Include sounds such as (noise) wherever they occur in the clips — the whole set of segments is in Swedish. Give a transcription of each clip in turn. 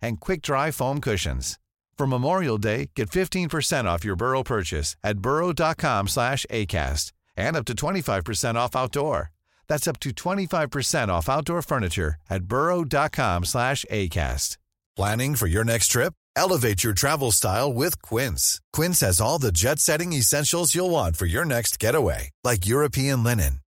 and quick-dry foam cushions. For Memorial Day, get 15% off your Burrow purchase at burrow.com slash ACAST and up to 25% off outdoor. That's up to 25% off outdoor furniture at burrow.com slash ACAST. Planning for your next trip? Elevate your travel style with Quince. Quince has all the jet setting essentials you'll want for your next getaway, like European linen,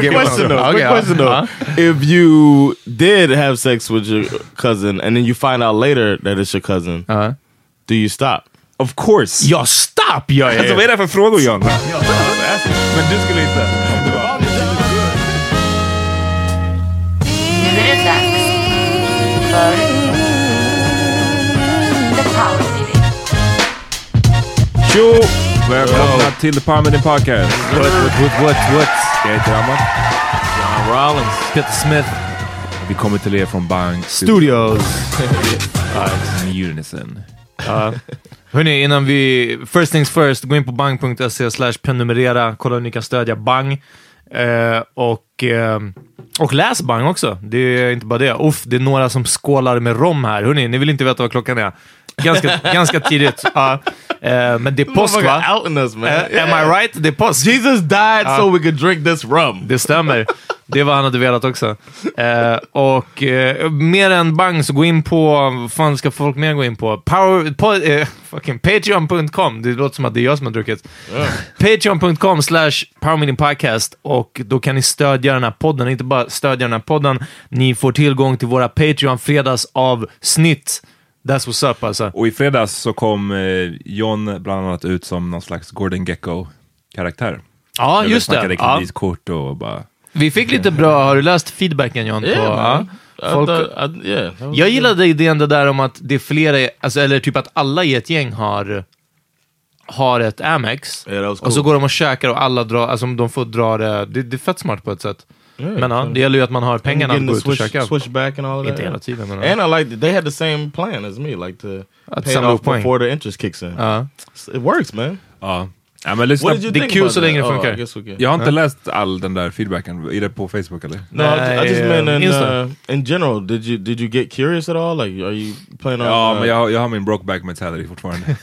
Quick question though. Okay, Quick question though. uh-huh. If you did have sex with your cousin and then you find out later that it's your cousin, Uh-huh. do you stop? Of course! Ja, stopp gör jag Alltså vad är det för frågor John? Men du skulle inte. Nu är det dags för The Power Meeting. Tjo! Välkomna till The Power Meeting Podcast. What, what, what, what, what? Jag heter Amat. John Rollins. Peter Smith. Vi kommer till er från Bank Studios. Unison. (laughs) Hörni, innan vi... First things first, gå in på bang.se slash prenumerera. Kolla hur ni kan stödja Bang. Eh, och, eh, och läs Bang också. Det är inte bara det. Uff, det är några som skålar med rom här. Hörni, ni vill inte veta vad klockan är. Ganska, (laughs) ganska tidigt. Ja. Eh, men det är påsk va? Outing us man. Eh, am I right? Det är påsk. Jesus died so we could drink this rum. Det stämmer. Det var han hade velat också. Eh, och mer än bang så gå in på, vad fan ska folk mer gå in på? Power, eh, fucking Patreon.com. Det låter som att det är jag som har druckit. Patreon.com slash podcast och då kan ni stödja den här podden. Inte bara stödja den här podden, ni får tillgång till våra Patreon fredagsavsnitt. That's what's up alltså. Och i fredags så kom eh, John bland annat ut som någon slags Gordon Gecko-karaktär. Ja, Där vi just det. snackade Ja. kreditkort och bara... Vi fick lite bra, har du läst feedbacken John? Yeah, på, man. ja? I Folk, thought- I- yeah, Jag gillade idén det där om att det är flera, alltså, eller typ att alla i ett gäng har, har ett Amex. Yeah, was Och så cool. går de och käkar och alla drar, alltså de får dra det. Det, det är fett smart på ett sätt. Yeah, men ja, det gäller ju att man har pengarna att gå ut och käka. switch back and all that. Inte hela tiden. Men. And I liked it. They had the same plan as me, like to Att pay it off poäng. before the interest kicks in. Ja. It works, man. Ja. Ja, men lyssna, det är kul så länge det funkar. Jag har inte läst all den där feedbacken. Är det på Facebook eller? No, I, I just meant in, uh, in general. Did you did you get curious at all? Like, are you playing on? Ja, uh, men jag, jag har min brokeback mentality fortfarande. (laughs)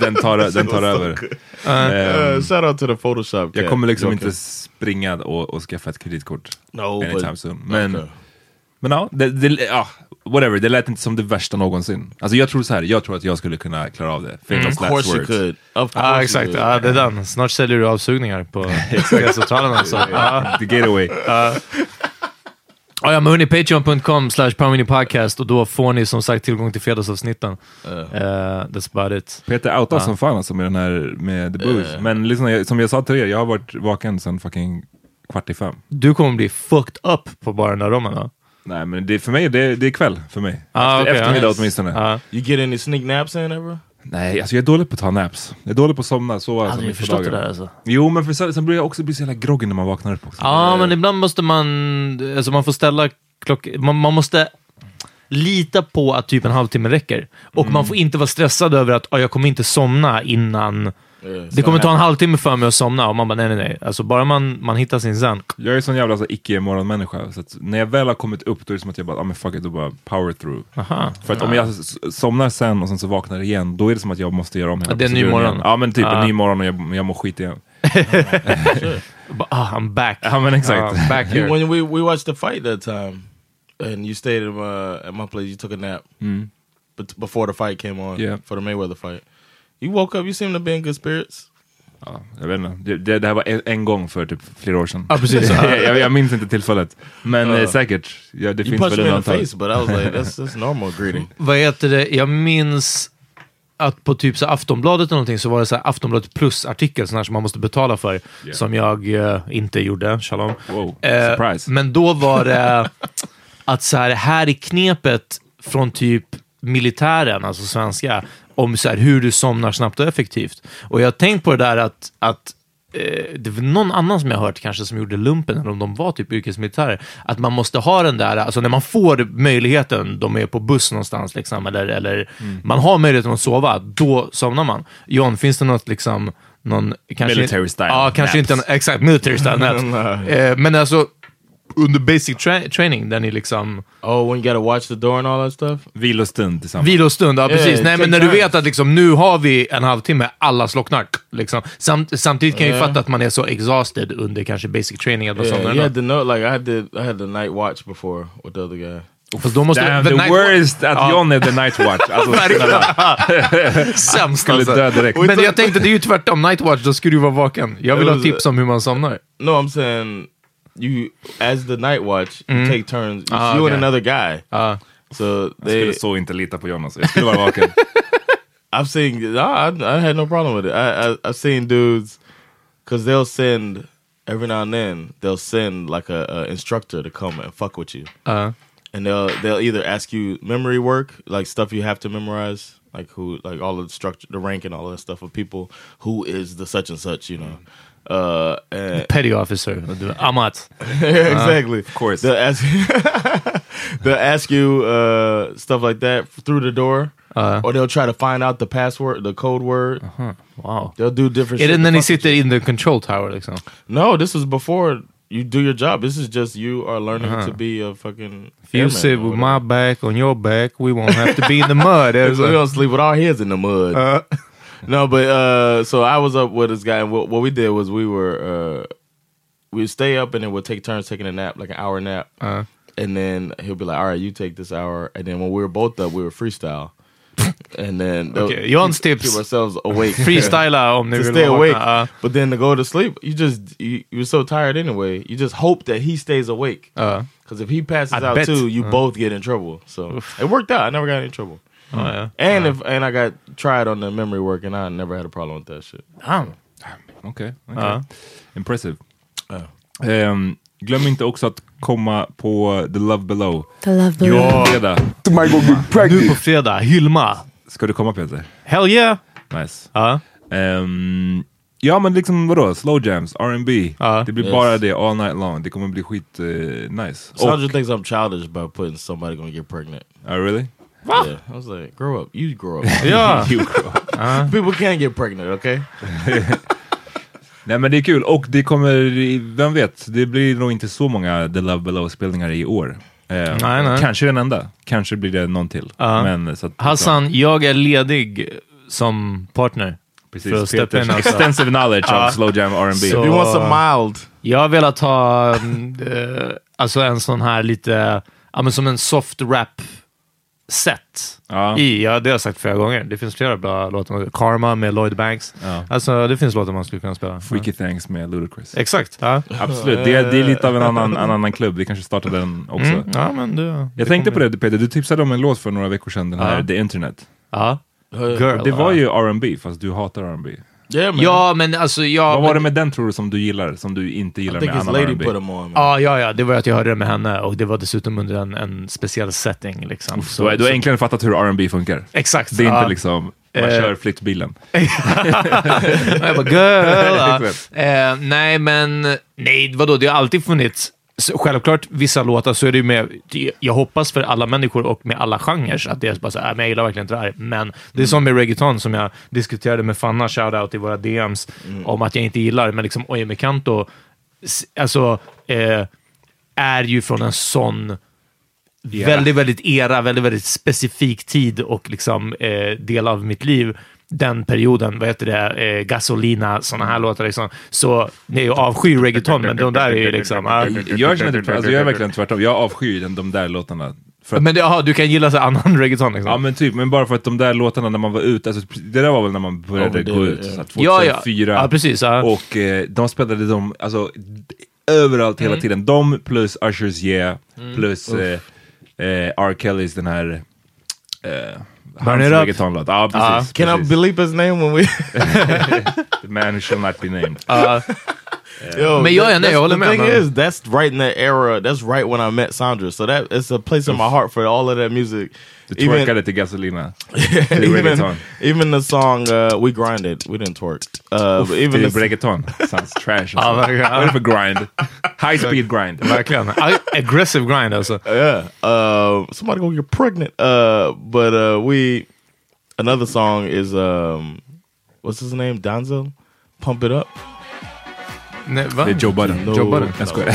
den, tar, (laughs) den tar över. Ehm, uh, shout out to the Photoshop. jag kommer liksom You inte okay? springa och, och skaffa ett kreditkort No, anytime but, soon. Men, Okay. men ja, det, det, ja, whatever. Det lät inte som det värsta någonsin. Alltså jag tror så här, jag tror att jag skulle kunna klara av det. Famous Of last course you words. could. Of course Ja, you exakt. could. Ja, det är den. Snart säljer du avsugningar på (laughs) Centralen alltså. (laughs) Ja. The gateway. Ja, ja, men hörni, patreon.com slash podcast och då får ni som sagt tillgång till fredagsavsnitten. Uh, that's about it. Peter outar som fan alltså med den här med The Booze. Men liksom, som jag sa till er, jag har varit vaken sedan fucking kvart i fem. Du kommer bli fucked up på bara den där rommen. Nej men det, för mig, det, det är kväll för mig. Ah, Efter, okej, eftermiddag ja. åtminstone. Ja. You get any sneak naps in ever? Nej, alltså jag är dålig på att ta naps. Jag är dålig på att somna, sova Aldrig mitt på förstått det där alltså. Jo, men för, sen sen blir jag också bli så jävla groggy när man vaknar upp också. Ja, men ibland måste man, alltså man får ställa klock, man, man måste lita på att typ en halvtimme räcker. Och man får inte vara stressad över att "Ah, jag kommer inte somna innan det kommer ta en halvtimme för mig att somna och man bara nej, nej, nej. Alltså bara man, man hittar sin zen. Jag är sån jävla alltså, icke-morgonmänniska. Så att när jag väl har kommit upp då är det som att jag bara, ah, men fuck it, då bara power through. Aha. För att om jag somnar sen och sen så vaknar igen, då är det som att jag måste göra om hela Ja, det är en ny morgon. igen. Ja men typ Ah. en ny morgon och jag, jag mår skit igen. (laughs) Ah, I'm back. Ja men exakt. Ah, back (laughs) here. When we we watched the fight that time, and you stayed at my, at my place, you took a nap, but before the fight came on Yeah. for the Mayweather fight. You woke up. You seemed to be in good spirits. Ja, jag vet inte. Det, det, det här var en, en gång för typ flera år sedan. Ja, precis. (laughs) jag, jag, minns inte tillfället. Men eh, säkert. Ja, det You finns väl in the undantag. face, but I was like, that's that's (laughs) normal greeting. Vad heter det? Jag minns att på typ så Aftonbladet eller någonting så var det så här Aftonbladet plus-artikel, sån här som man måste betala för, som jag eh, inte gjorde. Shalom. Wow, surprise. men då var det att så här, här är knepet från typ militären, alltså svenska, om så här, hur du somnar snabbt och effektivt. Och jag har tänkt på det där att, att eh, det var någon annan som jag hört kanske som gjorde lumpen, eller om de var typ yrkesmilitärer, att man måste ha den där, alltså när man får möjligheten, de är på buss någonstans, liksom, eller, eller man har möjligheten att sova, då somnar man. John, finns det något liksom, någon... Kanske, Military style Ja, kanske naps. inte exakt, military style (laughs) naps. eh, men alltså, under basic tra- training, där ni liksom... Oh, when you gotta watch the door and all that stuff. Vilostund tillsammans. Vilostund, ja precis. Yeah, Nej, men när du time. vet att liksom, nu har vi en halvtimme, alla slocknar. Liksom. Samt, samtidigt kan jag ju Yeah. fatta att man är så exhausted under kanske basic training. Man Yeah, you had to know. Like I had to, I had the night watch before with the other guy. Fast då måste Damn, the the night- worst att John är the night watch. Alltså. (laughs) (laughs) Sämst alltså. dö direkt. Men jag tänkte, det är ju tvärtom. Night watch, då skulle du vara vaken. Jag vill ha tips om hur man somnar. No, I'm saying you as the night watch, you mm-hmm. take turns. It's Ah, you okay. and another guy. Ja. So Jag they, skulle så inte lita på John alltså. Jag skulle vara vaken. I've seen. No, I, I had no problem with it. I, I I've seen dudes because they'll send every now and then they'll send like a, a instructor to come and fuck with you, Ja. and they'll they'll either ask you memory work, like stuff you have to memorize, like who, like all the structure, the rank, and all that stuff of people. Who is the such and such, you know? Uh, and Petty officer. Amat. (laughs) exactly. of course. They'll ask, (laughs) they'll ask you uh, stuff like that through the door, or they'll try to find out the password, the code word. Wow. They'll do different. Är shit det to när ni fuck in the control tower liksom? you. No, this was before you do your job. This is just you are learning to be a fucking. If you sit with my back on your back, we won't have to be in the mud. (laughs) So Alltså. we don't sleep with our heads in the mud. No, but uh, so I was up with this guy, and what, what we did was we were uh, we'd stay up and then we'd take turns taking a nap, like an hour nap, Uh. and then he'll be like, "All right, you take this hour," and then when we were both up, we were freestyle, (laughs) and then Johns keep, tips. keep ourselves awake, Freestyla om ni to stay awake. Ja. But then to go to sleep, you just you, you're so tired anyway. You just hope that he stays awake. Because if he passes I out bet. too, you both get in trouble. So it worked out. I never got in trouble. Ja, ja. And if and I got tried on the memory work, and I never had a problem with that shit. Ah. Okej. okej. Ja. Impressive. Ehm, glöm inte också att komma på The Love Below. The love below. fredag. Nu på fredag, Hilma. Ska du komma Peter? Hell yeah! Nice. Ja. Ehm, ja men liksom vadå? Slow jams, R&B. Ja. Det blir Yes. bara det all night long. Det kommer bli skit eh, nice. Sandra thinks I'm childish by putting somebody gonna get pregnant. Oh, really? Yeah, I was like, grow up. You grow up. (laughs) Ja. (laughs) You grow up. (laughs) People can't get pregnant, okay? Nej men det är kul och det kommer, vem vet, det blir nog inte så många The Love Below-spelningar i år. Eh, Nej, nej. Kanske den enda, kanske blir det någon till. Ja. Men, så att, Hassan, jag är ledig som partner. Precis, för att in extensive knowledge of slow jam R&B. Så- You want some mild? Jag har velat ha eh, alltså en sån här lite, ja men som en soft rap set Ja. i, ja det har jag sagt flera gånger. Det finns flera bra låtar. Karma med Lloyd Banks. Ja. Alltså det finns låtar man skulle kunna spela. Freaky Thanks med Ludacris. Ja. Exakt. Ja. Absolut, det är, det är lite av en annan, en annan klubb. Vi kanske startar den också. Mm, ja men du. Jag tänkte på det Peter, du tipsade om en låt för några veckor sedan, den här Ja. The Internet. Ja. Girl. Det var ju R&B fast du hatar R&B. Yeah. Ja men alltså jag... Vad var det med den tror du som du gillar, som du inte gillar med annan lady R&B? put on. Man. Ja, ja, ja, det var att jag hörde det med henne och det var dessutom under en, en speciell setting. Liksom. Du har, du har äntligen fattat hur R&B funkar. Exakt. Det är ja. inte liksom, man Eh. kör flyttbilen. (laughs) jag bara, girl. ja. (laughs) Exakt. eh, nej, men nej, vadå? Det har alltid funnits. Så självklart, vissa låtar så är det ju med, jag hoppas för alla människor och med alla genrer att det är bara så här, "Äh, men jag gillar verkligen inte det här. Men det är som med reggaeton som jag diskuterade med Fanna, shoutout i våra DMs, om att jag inte gillar, men liksom Oye Mecanto, s- alltså, eh, är ju från en sån väldigt, väldigt era, väldigt, väldigt specifik tid och liksom eh, del av mitt liv. Den perioden, vad heter det, eh, Gasolina, sådana här låtar liksom. Så, nej, jag avskyr reggaeton, men de där är ju liksom... ah. Jag känner typ, alltså jag är verkligen tvärtom. Jag avskyr den, de där låtarna. För att, men det, aha, du kan gilla så annan (laughs) reggaeton liksom? ja men typ, men bara för att de där låtarna när man var ute, alltså, det där var väl när man började Ja, det- gå ut, ja. så här, ja, ja. 2004. Ja, precis. Ja. Och eh, de spelade dem, alltså överallt Mm. hela tiden. De plus Ushers Yeah, plus eh, eh, R. Kellys den här... Burn It Up. reggaetonlåt. Ja, ah, precis. Can I believe his name when we... (laughs) The man who shall not be named. Ah. Ja. Yo, Men jag är nej, that's- jag håller the thing is, that's right in that era. That's right when I met Sandra. So that it's a place in my heart for all of that music. Du twerkade till Gasolina. (laughs) Till even, even the song uh, "We Grinded," we didn't twerk. Uh, but even Till the, reggaeton. (laughs) Sounds trash. Ja, Alltså. verkligen. Vad är det för grind? High speed grind. (laughs) Verkligen. Aggressive grind alltså. yeah, uh, somebody gonna get pregnant. Uh, but uh, we another song is um, what's his name? Donzel. Pump it up. Nej, va? Det är Joe Budden. No, Joe Budden. Jag skojar.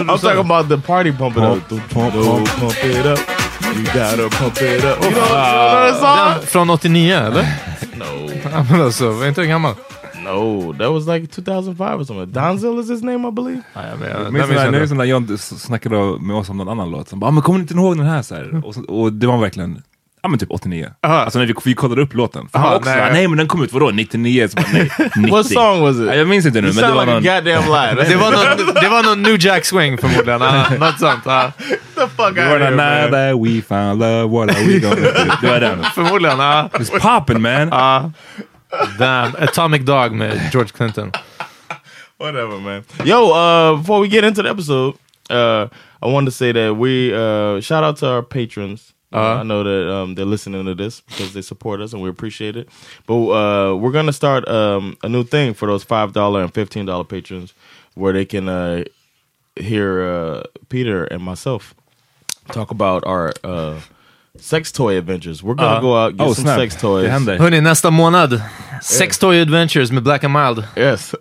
I'm talking about the party pump it up. Pump, pump, pump it up. You gotta pump it up. You know? Den från 89, eller? No, (laughs) men alltså, var inte den gammal? no, that was like 2005 or something. Donzel is his name, I believe. Ja, jag men, minns är där John snackade med oss om någon annan låt. Som bara, "Ah, men kommer ni inte ihåg den här? Så här? Och, och det var verkligen, ja men typ 89. Aha. Alltså när vi, vi kollade upp låten. För Aha, också, nej. nej. men den kom ut, vadå 99? Så bara, nej, 90. (laughs) What song was Ja, it? jag minns inte nu You men det var like a någon... goddamn lie. (laughs) Det var, någon, det var någon New Jack Swing förmodligen. Ja, (laughs) något sånt. Ja. the fuck Det out here, that we found love, what are we gonna do? Det var den. Förmodligen. Ja. It's popping man! Ja. Damn. Atomic Dog med George Clinton. Whatever, man. Yo, uh, before we get into the episode, uh, I wanted to say that we uh, shout out to our patrons. Uh, Uh-huh. I know that um, they're listening to this because they support us and we appreciate it. But uh, we're gonna start um, a new thing for those five dollar and fifteen dollar patrons, where they can uh, hear uh, Peter and myself talk about our uh, sex toy adventures. We're gonna Uh, go out get Oh some snap, sex toys. det händer. Hörni, nästa månad. Sex Toy Adventures med Black and Mild. Yes.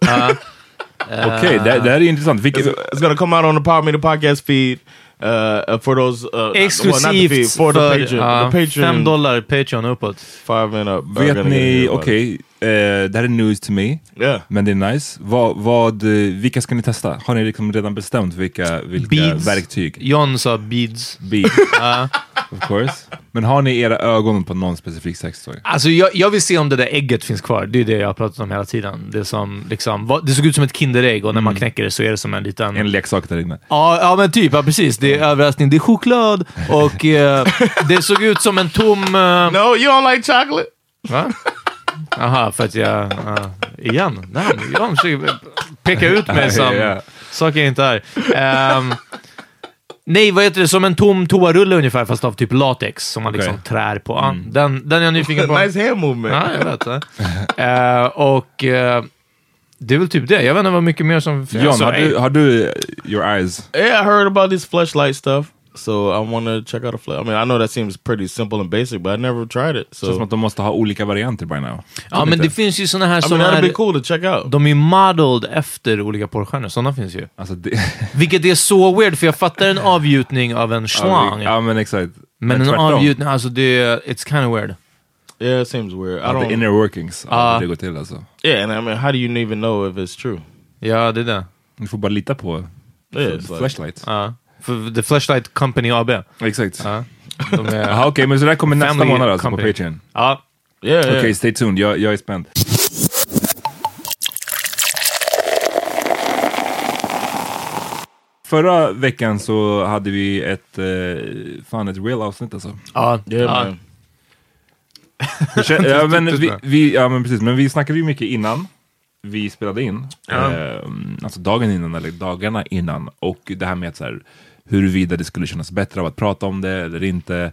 Okej, det, det här är intressant. Vilket, It's, it's gonna come out on the Power Meter podcast feed uh, for those uh, well, Exklusivt feed, for the för Patreon. the Patreon fem dollar Patreon uppåt. five and up. vet ni, okej, det här är news to me. Yeah. Men det är nice. Vad, vad, vilka ska ni testa? Har ni liksom redan bestämt vilka, vilka Beads. verktyg? John sa beads. Beads. (laughs) of course. Men har ni era ögon på någon specifik sextoy? Alltså jag, jag vill se om det där ägget finns kvar. Det är det jag har pratat om hela tiden. Det, som, liksom, vad- det såg ut som ett Kinderägg och när man knäcker det så är det som en liten... En leksak där inne. Ja, ja men typ. Ja, precis. Det är överraskning. Det är choklad och eh, (laughs) det såg ut som en tom... eh, No, you don't like chocolate. Va? Jaha, för att jag... ja, igen. Damn, jag försöker peka ut mig (laughs) som saker jag inte är. Ehm, nej, vad heter det? Som en tom toarulle ungefär, fast av typ latex som man liksom Okej. trär på. Ja, den, den är jag nyfiken (laughs) på. nice hand movement. Ja, jag vet. Eh, och eh, det är väl typ det. Jag vet inte vad mycket mer som... John, Alltså, har du, har du eh, your eyes? Yeah, I heard about this fleshlight stuff. So I want to check out a flavor. I mean, I know that seems pretty simple and basic, but I never tried it. Känns som So att de måste ha olika varianter by now. Ja, men det finns ju såna här I som mean, är... cool to check out. De är modeled efter olika porrstjärnor, sådana finns ju. Alltså det, (laughs) Vilket är så weird, för jag fattar en avgjutning av en slang. ja men exakt. men en avgjutning, alltså det... It's kind of weird. Yeah, it seems weird. I don't. the inner workings av Ja. hur det går till alltså. yeah, and I mean, how do you even know if it's true? Ja, det är det. Du får bara lita på Yeah, it's like, Flashlight. För The Flashlight Company AB. Exakt. Ja. Är... Okej, men så det här kommer nästa månad alltså company. på Patreon. Ja. yeah, Okej, yeah. stay tuned. Jag, jag är spänd. Förra veckan så hade vi ett, eh, fan ett real avsnitt alltså. Ja. Hur kän- (laughs) ja, men Typiskt vi, bra. vi, ja men precis, men vi snackade ju mycket innan vi spelade in. Ja. Eh, alltså dagen innan eller dagarna innan. Och det här med att så här, huruvida det skulle kännas bättre av att prata om det eller inte.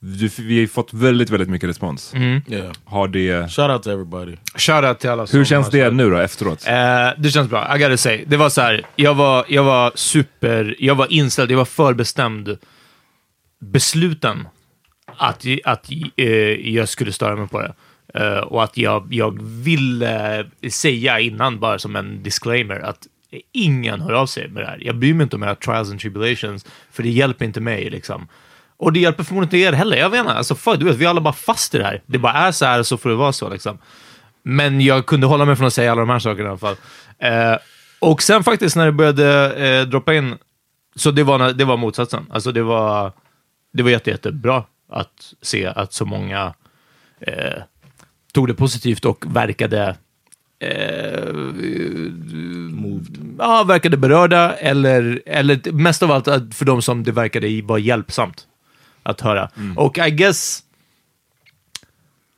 Du, vi har fått väldigt, väldigt mycket respons. Mm. Yeah. Har det, Shout out to everybody. Shoutout till alla som hur känns det nu då efteråt? Eh, det känns bra, I gotta say. Det var så här, jag var, jag var super, jag var inställd, jag var förbestämd, besluten att, att eh, jag skulle störa mig på det. Eh, och att jag, jag ville säga innan, bara som en disclaimer, att ingen hör av sig med det här. Jag bryr mig inte om era trials and tribulations, för det hjälper inte mig. Liksom. Och det hjälper förmodligen inte er heller. Jag vet inte, alltså, fuck, du vet, vi är alla bara fast i det här. Det bara är så här, så får det vara så. Liksom. Men jag kunde hålla mig från att säga alla de här sakerna i alla fall. Eh, och sen faktiskt när det började eh, droppa in, så det var, det var motsatsen. Alltså det var, det var jätte, jättebra att se att så många eh, tog det positivt och verkade eh, ja, verkade berörda eller, eller mest av allt för de som det verkade vara hjälpsamt att höra. Och I guess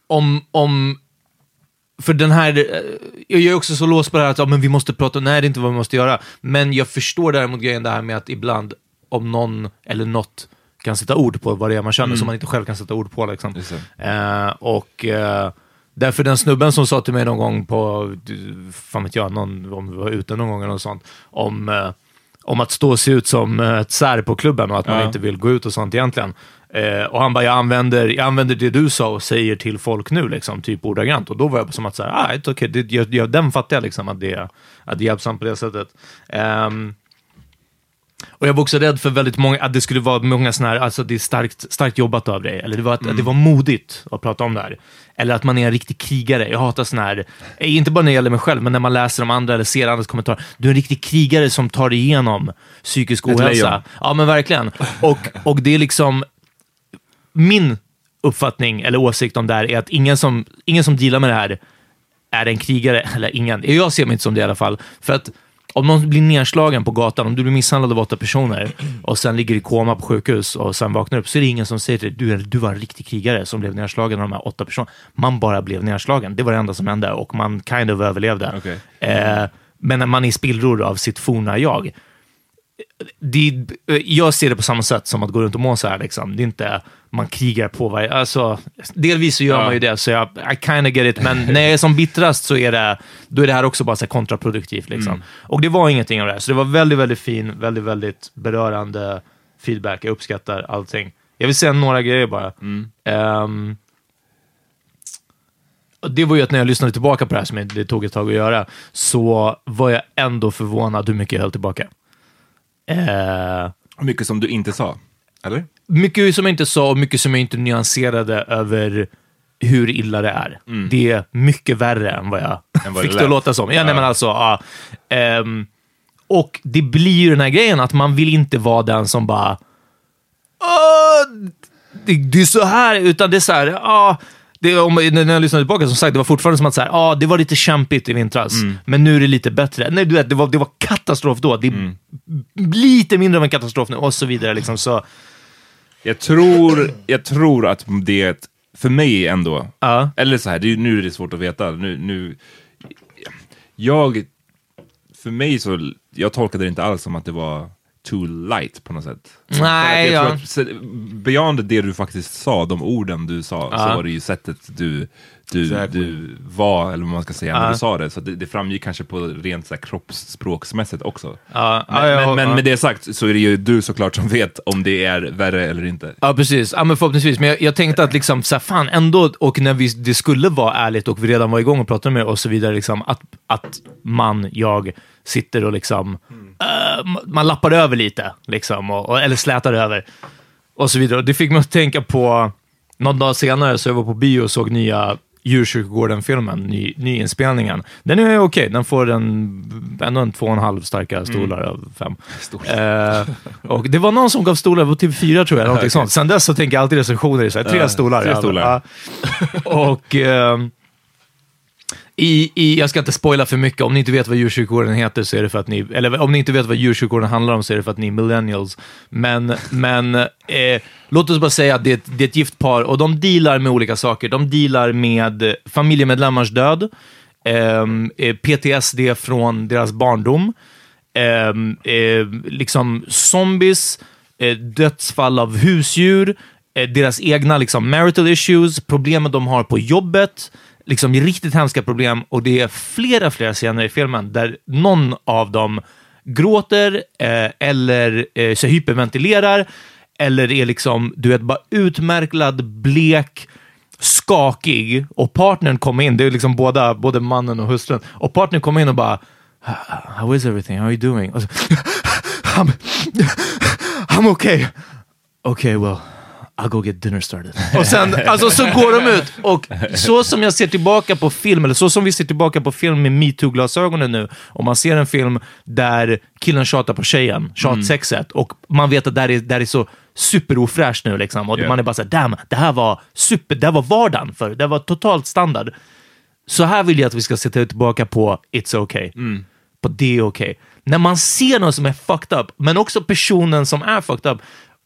om, om för den här, eh, jag är också så låst på det här att ja, men vi måste prata, nej det är inte vad vi måste göra. Men jag förstår däremot grejen det här med att ibland om någon eller något kan sätta ord på vad det är man känner som man inte själv kan sätta ord på. Liksom. Eh, och eh, därför den snubben som sa till mig någon gång på, fan vet jag, någon, om vi var ute någon gång eller något sånt, om, eh, om att stå och se ut som eh, ett sär på klubben och att man Ja. inte vill gå ut och sånt egentligen. Eh, och han bara, jag använder, jag använder det du sa och säger till folk nu, liksom, typ ordagrant. Och då var jag som att, så här, ah, okay. det, jag, jag, den fattar jag, liksom, att, det, att det är hjälpsamt på det sättet. Ehm, och jag var också rädd för väldigt många, att det skulle vara många sådana här, alltså det är starkt, starkt jobbat av dig, eller det var, att, att det var modigt att prata om det här. Eller att man är en riktig krigare. Jag hatar sådana här, eh, inte bara när det gäller mig själv, men när man läser om andra eller ser andras kommentarer. Du är en riktig krigare som tar igenom psykisk ohälsa. Ja, men verkligen. Och, och det är liksom, min uppfattning eller åsikt om det här är att ingen som, ingen som dealar med det här är en krigare, eller ingen. Jag ser mig inte som det i alla fall. För att om någon blir nedslagen på gatan, om du blir misshandlad av åtta personer och sen ligger i koma på sjukhus och sen vaknar upp, så är det ingen som säger till dig, du, du var en riktig krigare som blev nedslagen av de här åtta personerna. Man bara blev nedslagen. Det var det enda som hände och man kind of överlevde. Okej. Eh, men man är spillror av sitt forna jag, det, jag ser det på samma sätt som att gå runt och må så här. Liksom. Det är inte, man krigar på varje... Alltså, delvis så gör Ja. man ju det, så jag I kind of get it. Men när jag är som bittrast så är det, då är det här också bara så kontraproduktivt. Liksom. Och det var ingenting av det här. Så det var väldigt, väldigt fin, väldigt, väldigt berörande feedback. Jag uppskattar allting. Jag vill säga några grejer bara. Ehm, och det var ju att när jag lyssnade tillbaka på det här, som det tog ett tag att göra, så var jag ändå förvånad hur mycket jag höll tillbaka. Eh, Mycket som du inte sa, eller? mycket som jag inte sa och mycket som jag inte nyanserade över hur illa det är. Det är mycket värre än vad jag Mm. Än vad fick det att låta som. Ja, nej, Ja. men alltså, ja. Ehm, och det blir ju den här grejen att man vill inte vara den som bara det, det är så här, utan det är så här, ja, det, om, när jag lyssnade tillbaka, som sagt, det var fortfarande som att så här, ja, det var lite kämpigt i vintras, men nu är det lite bättre. Nej, du vet, det var, det var katastrof då. Det är lite mindre av en katastrof nu och så vidare. Liksom, så, Jag tror, jag tror att det för mig ändå, ja. eller så här, det, nu är det svårt att veta. Nu, nu, jag, för mig så, jag tolkade det inte alls som att det var too light på något sätt. Nej, jag ja. tror att, så- beyond det du faktiskt sa, de orden du sa, så Ja. var det ju sättet du, du, Exactly. du var, eller vad man ska säga, när Ja. du sa det. Så det, det framgick kanske på rent så här, kroppsspråksmässigt också. Ja, Men, ja, men, men med det sagt så är det ju du såklart som vet om det är värre eller inte. Ja, precis. Ja, men förhoppningsvis. Men jag, jag tänkte att liksom, så här, fan ändå, och när vi, det skulle vara ärligt och vi redan var igång och pratade med och så vidare, liksom, att, att man, jag, sitter och liksom, eh, ma- man lappar över lite, liksom, och, och, eller slätar över, och så vidare. Och det fick mig att tänka på, någon dag senare så jag var på bio och såg nya Djurkyrkogården-filmen, ny, nyinspelningen. Den är okej, den får en, ändå en två och en halv starka stolar av fem. Eh, och det var någon som gav stolar på TV4 tror jag, någonting sånt. Sen dess så tänker jag alltid recensioner så här, tre stolar. tre stolar. ja. och ehm, i, i, jag ska inte spoila för mycket, om ni inte vet vad djursjukvården heter så är det för att ni, eller om ni inte vet vad djursjukvården handlar om så är det för att ni är millennials. Men, men eh, låt oss bara säga att det, är ett- det är ett gift par och de dealar med olika saker. De dealar med familjemedlemmars död, ehm, eh, PTSD från deras barndom, ehm, eh, liksom zombies, eh, dödsfall av husdjur, eh, deras egna liksom, marital issues, problemen de har på jobbet, liksom riktigt hemska problem och det är flera, flera scener i filmen där någon av dem gråter eh, eller eh, så hyperventilerar eller är liksom, du vet, bara utmärklad, blek, skakig och partnern kommer in, det är liksom båda, både mannen och hustrun, och partnern kommer in och bara How is everything? How are you doing? Och så, (laughs) I'm, (laughs) I'm okay. Okay, well, I'll go get dinner started. (laughs) Och sen, alltså så går de ut. Och så som jag ser tillbaka på film, eller så som vi ser tillbaka på film med metoo-glasögonen nu, om man ser en film där killen tjatar på tjejen, tjatsexet, och man vet att det här är, det här är så superofräscht nu, liksom, och Yeah. man är bara såhär, damn, det här var super, det här var vardagen för det var totalt standard. Så här vill jag att vi ska se tillbaka på It's okay. På det är okej. När man ser någon som är fucked up, men också personen som är fucked up.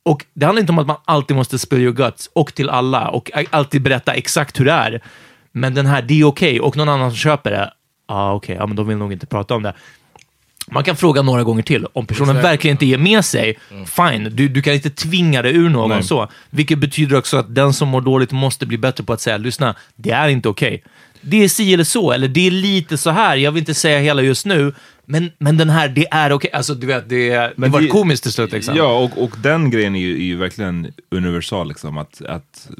Och det handlar inte om att man alltid måste spill your guts, och till alla, och alltid berätta exakt hur det är. Men den här, det är okej, och någon annan som köper det, ja ah, okej, ja, men de vill nog inte prata om det. Man kan fråga några gånger till. Om personen verkligen inte ger med sig, fine. Du, du kan inte tvinga det ur någon Nej. så. Vilket betyder också att den som mår dåligt måste bli bättre på att säga, lyssna, det är inte okej. Det är si eller så, eller det är lite så här. Jag vill inte säga hela just nu, men, men den här, det är okej. Alltså, du vet, det, det Men var det- komiskt till slut. Liksom. Ja, och, och den grejen är ju, är ju verkligen universal. Liksom, att, att,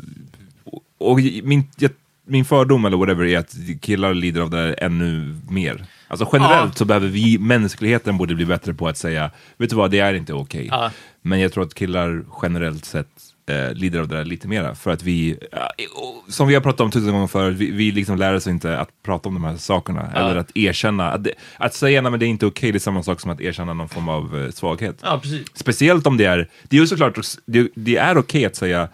och min, jag, min fördom eller whatever är att killar lider av det här ännu mer. Alltså generellt Ja. så behöver vi, mänskligheten borde bli bättre på att säga, vet du vad, det är inte okej. Ja. Men jag tror att killar generellt sett eh, lider av det där lite mera. För att vi, ja, och som vi har pratat om tusen gånger förut, vi, vi liksom lär oss inte att prata om de här sakerna. Eller att erkänna, att, det, att säga nej men det är inte okej, det är samma sak som att erkänna någon form av eh, svaghet. Ja. Speciellt om det är, det är ju såklart, det, det är okej att säga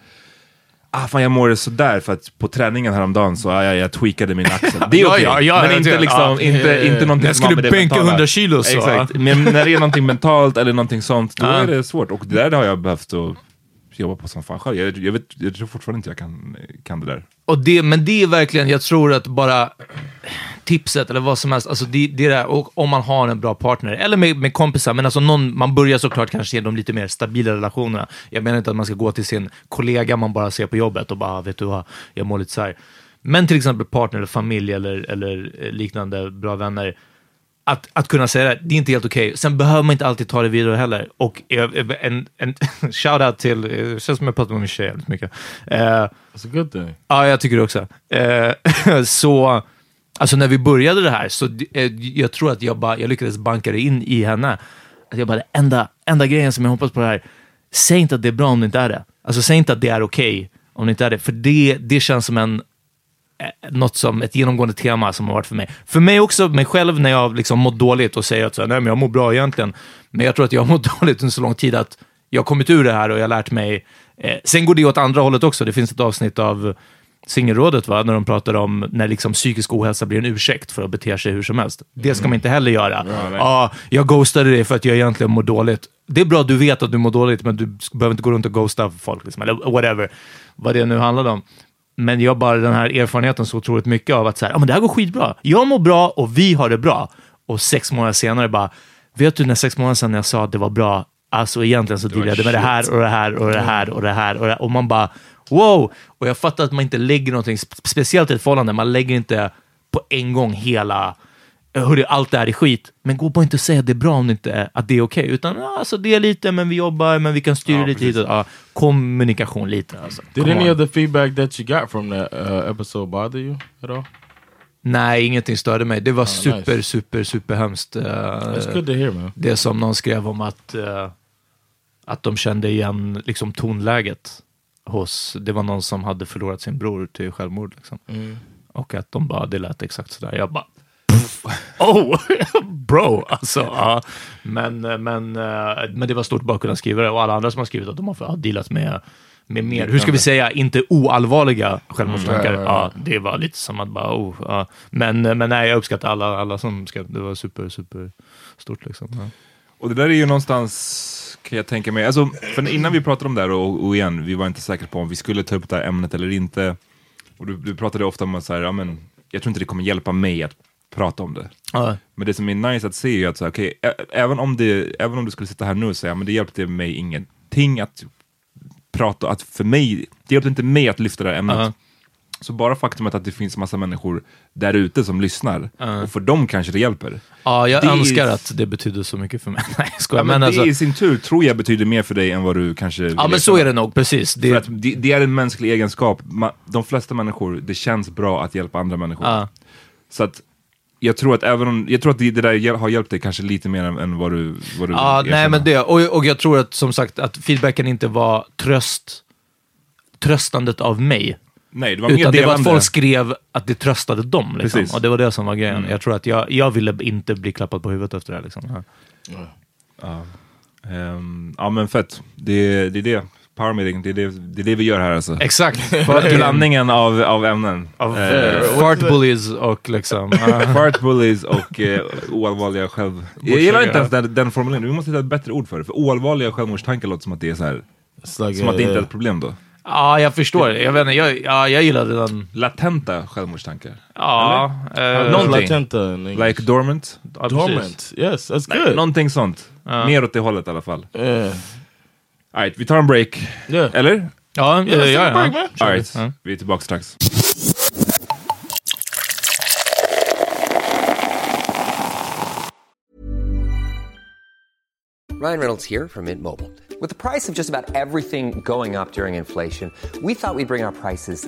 Ah, fan jag mår sådär för att på träningen häromdagen så ah, jag, jag tweakade min axel. (laughs) Det är Ja, okej, ja, ja, men ja, inte, ja, liksom, ja. inte, inte någonting Jag som har skulle med det bänka mentala. 100 kilo, så. Exakt, men när det är någonting mentalt eller någonting sånt, då Ja. är det svårt. Och det där har jag behövt att jobba på som fan själv. Jag, jag, vet, jag tror fortfarande inte jag kan, kan det där. Och det, men det är verkligen, jag tror att bara tipset eller vad som helst, alltså det, det är det, här, och om man har en bra partner, eller med, med kompisar, men alltså någon, man börjar såklart kanske genom lite mer stabila relationerna. Jag menar inte att man ska gå till sin kollega man bara ser på jobbet och bara, ah, vet du vad, jag mår lite så här. Men till exempel partner eller familj eller, eller liknande bra vänner, att, att kunna säga det, det är inte helt okej. Sen behöver man inte alltid ta det vidare heller. Och en, en (laughs) shout-out till, eh, det känns som jag pratar med min tjej väldigt mycket. Eh, That's a good thing. Ja, jag tycker det också. Eh, (laughs) så, alltså när vi började det här, så eh, jag tror att jag, bara, jag lyckades banka det in i henne. Att jag bara, det enda, enda grejen som jag hoppas på det här, säg inte att det är bra om det inte är det. Alltså säg inte att det är okej om det inte är det, för det, det känns som en något som ett genomgående tema som har varit för mig. För mig också, mig själv, när jag liksom mått dåligt och säger att så här, nej, men jag mår bra egentligen. Men jag tror att jag (laughs) har mått dåligt under så lång tid att jag har kommit ur det här och jag har lärt mig. Eh, sen går det åt andra hållet också. Det finns ett avsnitt av Singelrådet, va? när de pratar om när liksom psykisk ohälsa blir en ursäkt för att bete sig hur som helst. Det ska man inte heller göra. Ja, jag ghostade dig för att jag egentligen mår dåligt. Det är bra att du vet att du mår dåligt, men du behöver inte gå runt och ghosta folk, liksom, eller whatever, vad det nu handlar om. Men jag har bara den här erfarenheten så otroligt mycket av att så här, ah, men det här går skitbra. Jag mår bra och vi har det bra. Och sex månader senare bara, vet du när sex månader sedan jag sa att det var bra, alltså egentligen så dealar jag med det här och det här och det här och det här och, det här. och man bara wow! Och jag fattar att man inte lägger någonting, spe- speciellt i ett förhållande, man lägger inte på en gång hela Hörru, allt det här är skit, men gå bara inte och säga att det är bra om det inte är, att det är okej. Utan ja, alltså, det är lite, men vi jobbar, men vi kan styra Ja, lite hit och, ja, Kommunikation lite alltså. Did Come any on. of the feedback that you got from that uh, episode bother you at all? Nej, ingenting störde mig. Det var super, nice. super, super hemskt. eh, That's good to hear, man. det som någon skrev om att, eh, att de kände igen liksom, tonläget hos, det var någon som hade förlorat sin bror till självmord. Liksom. Och att de bara, det lät exakt sådär. Jag bara, oh, (laughs) bro, alltså. Ja. Men, eh, men, eh, men det var stort bara att kunna skriva det och alla andra som har skrivit att de har dealat med med mer, hur ska vi säga, inte oallvarliga självmordstankar. Mm, ja, ja, Ja, det var lite som att bara, oh, ja. men, men nej, jag uppskattar alla, alla som skrev, det var super, super stort liksom. Ja. Och det där är ju någonstans, kan jag tänka mig, alltså, för innan vi pratade om det här och, och igen, vi var inte säkra på om vi skulle ta upp det här ämnet eller inte. Och du, du pratade ofta om att så här, ja, men, jag tror inte det kommer hjälpa mig att prata om det. Ja. Men det som är nice att se är att så ä- även, om det, även om du skulle sitta här nu och säga, men det hjälpte mig ingenting att prata, att för mig, det hjälpte inte mig att lyfta det här ämnet. Ja. Så bara faktumet att det finns massa människor där ute som lyssnar, och för dem kanske det hjälper. Ja, jag Det är- önskar att det betyder så mycket för mig. (laughs) Nej, jag skojar. Ja, men men alltså, det i sin tur tror jag betyder mer för dig än vad du kanske ja, men så är det nog, precis. För Det, att det, det är en mänsklig egenskap. De flesta människor, det känns bra att hjälpa andra människor. ja. Så att jag tror att även om, jag tror att det, det där har hjälpt dig kanske lite mer än, än vad du, vad du Ja, nej men det. Och, och jag tror att som sagt att feedbacken inte var tröst, tröstandet av mig. Nej, det var mer Utan det var att folk skrev att det tröstade dem. Liksom. Precis. Och det var det som var grejen. Jag tror att jag, jag ville inte bli klappad på huvudet efter det. här, Liksom. Ja. Ehm, ja men fett. Det, det är det. Power meeting, det är det, det är det vi gör här alltså. Exakt. Blandningen av, av ämnen. Av Eh, fart bullies och liksom... (laughs) ja. Fart bullies och eh, oallvarliga själv... Jag gillar inte ens den, den formuleringen, vi måste hitta ett bättre ord för det. För oallvarliga självmordstankar låter som att det är så här, like som att det inte är uh, ett problem då. ja, jag förstår. Jag, vet inte, jag, ja, jag gillade den. Latenta självmordstankar. Ja, eh, Någonting. English. Like dormant. ja, dormant. Yes, that's good. Någonting sånt. Ja. Mer åt det hållet i alla fall. Yeah. Alright, vi tar en break. Yeah. Eller? Ja, ja, ja, ja. Alright, Ja. vi är tillbaka strax. Ryan Reynolds here from Mint Mobile. With the price of just about everything going up during inflation, we thought we'd bring our prices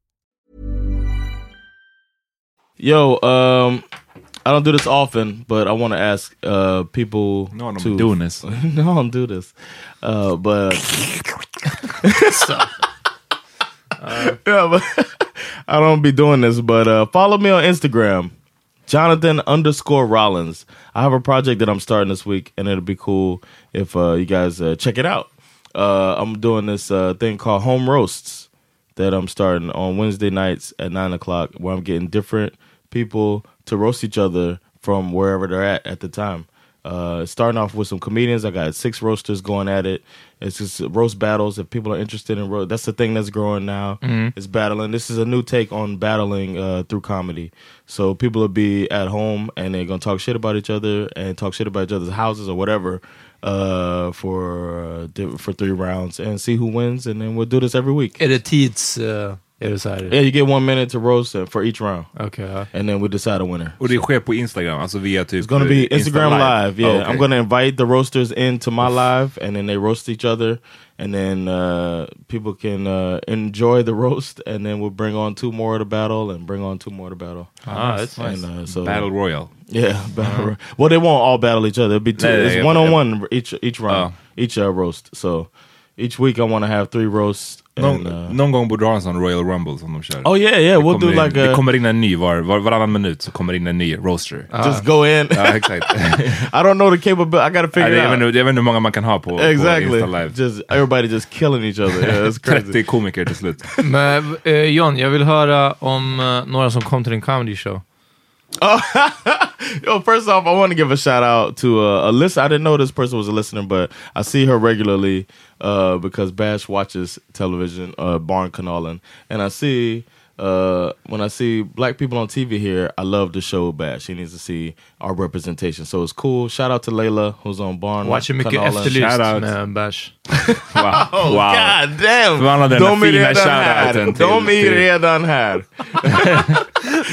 Yo, um, I don't do this often, but I want to ask uh, people No, I'm to doing this. (laughs) no, I don't do this, uh, but (laughs) (laughs) yeah, but I don't be doing this. But uh, follow me on Instagram, Jonathan underscore Rollins. I have a project that I'm starting this week, and it'll be cool if uh, you guys uh, check it out. Uh, I'm doing this uh, thing called Home Roasts that I'm starting on Wednesday nights at nine o'clock, where I'm getting different people to roast each other from wherever they're at at the time. Uh, starting off with some comedians. I got six roasters going at it. It's just roast battles. If people are interested in roast, that's the thing that's growing now. Mhm. Is battling. This is a new take on battling uh, through comedy. So people will be at home and they're gonna talk shit about each other and talk shit about each other's houses or whatever uh, for uh, for three rounds and see who wins. And then we'll do this every week. Är det tids... Uh, är det så här? Yeah, you get one minute to roast uh, for each round. Okay. ja. And then we decide a winner. Och det sker på Instagram, alltså via typ... It's gonna be Insta Instagram live. Yeah, Oh, okay. I'm gonna invite the roasters into my live, and then they roast each other, and then uh, people can uh, enjoy the roast, and then we'll bring on two more to battle, and bring on two more to battle. Ah, that's nice. And, uh, so Battle Royal. Yeah, (laughs) battle. ro- Well, they won't all battle each other. It'll be two. Yeah, yeah, it's yeah. one on one each each round, Oh. each uh, roast. So each week I want to have three roasts. Någon, uh, någon gång borde du ha en sån Royal Rumble som de kör. Oh, yeah, yeah, Det we'll kommer do in, like Det a- kommer in en ny var, var, varannan minut så kommer in en ny roaster. Just go in. Ja, exakt. (laughs) I don't know the capability. I got to Ja, figure det- it out. jag vet inte hur många man kan ha på, exactly. på Insta Live. Just everybody just killing each other. Yeah, it's (laughs) crazy. 30 komiker till slut. (laughs) Men eh, John, jag vill höra om eh, några som kom till din comedy show. (laughs) Yo, first off, I want to give a shout out to uh, a listener. I didn't know this person was a listener, but I see her regularly uh, because Bash watches television, uh, Barn Canalin, and I see uh, when I see black people on TV here, I love the show Bash. She needs to see our representation, so it's cool. Shout out to Layla who's on Barn. Watchar mycket Canalen. Efterlyst Shout out. med Bash. (laughs) Wow. Oh, wow. God damn! Förvandla den De är fina redan här. shoutouten till... De är redan här.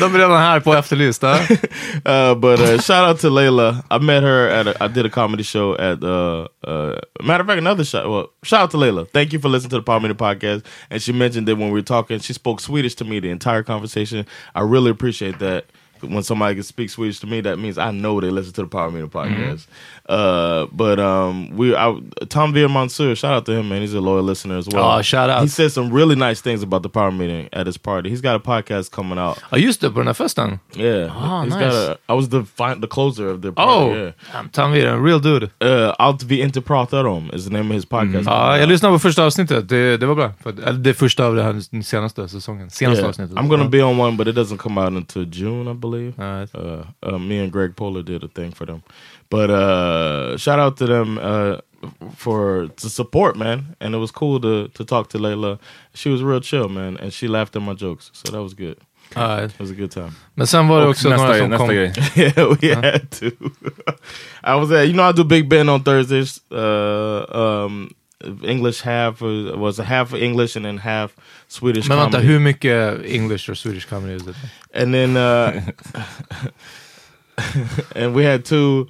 De redan här på Efterlyst. (laughs) uh, but uh, shout out to Layla. I met her at a, I did a comedy show at uh, uh matter of fact another shout well shout out to Layla. Thank you for listening to the Meter podcast. And she mentioned that when we were talking, she spoke Swedish to me the entire conversation. I really appreciate that. When somebody can speak Swedish to me, that means I know they listen to the Power Meter podcast. Uh, but um, we, I, Tom Veer Mansour, shout out to him, man. He's a loyal listener as well. Oh, shout out. He said some really nice things about the Power Meeting at his party. He's got a podcast coming out. Ja, just det, på den här festen. Yeah. Oh, He's nice. got a, I was the fi- the closer of the party. Oh, yeah. I'm Tom Viren, real dude. Uh, Allt vi inte pratar om is the name of his podcast. Ja, jag lyssnade på första avsnittet. Det, det var bra. För, det första av den senaste säsongen. Senaste Yeah. avsnittet. I'm gonna be on one, but it doesn't come out until June, I believe. Alright. Uh, uh, me and Greg Polar did a thing for them, but uh, shout out to them uh, for to support, man. And it was cool to to talk to Layla. She was real chill, man, and she laughed at my jokes, so that was good. Alright. It was a good time. Men sen var det Och också nästa, några som nästa kom... grej. (laughs) yeah, we had to. (laughs) I was at, you know, I do Big Ben on Thursdays. Uh, um, English half was, half English and then half Swedish Men vänta, comedy. hur mycket English or Swedish comedy is it? and then, uh, (laughs) and we had two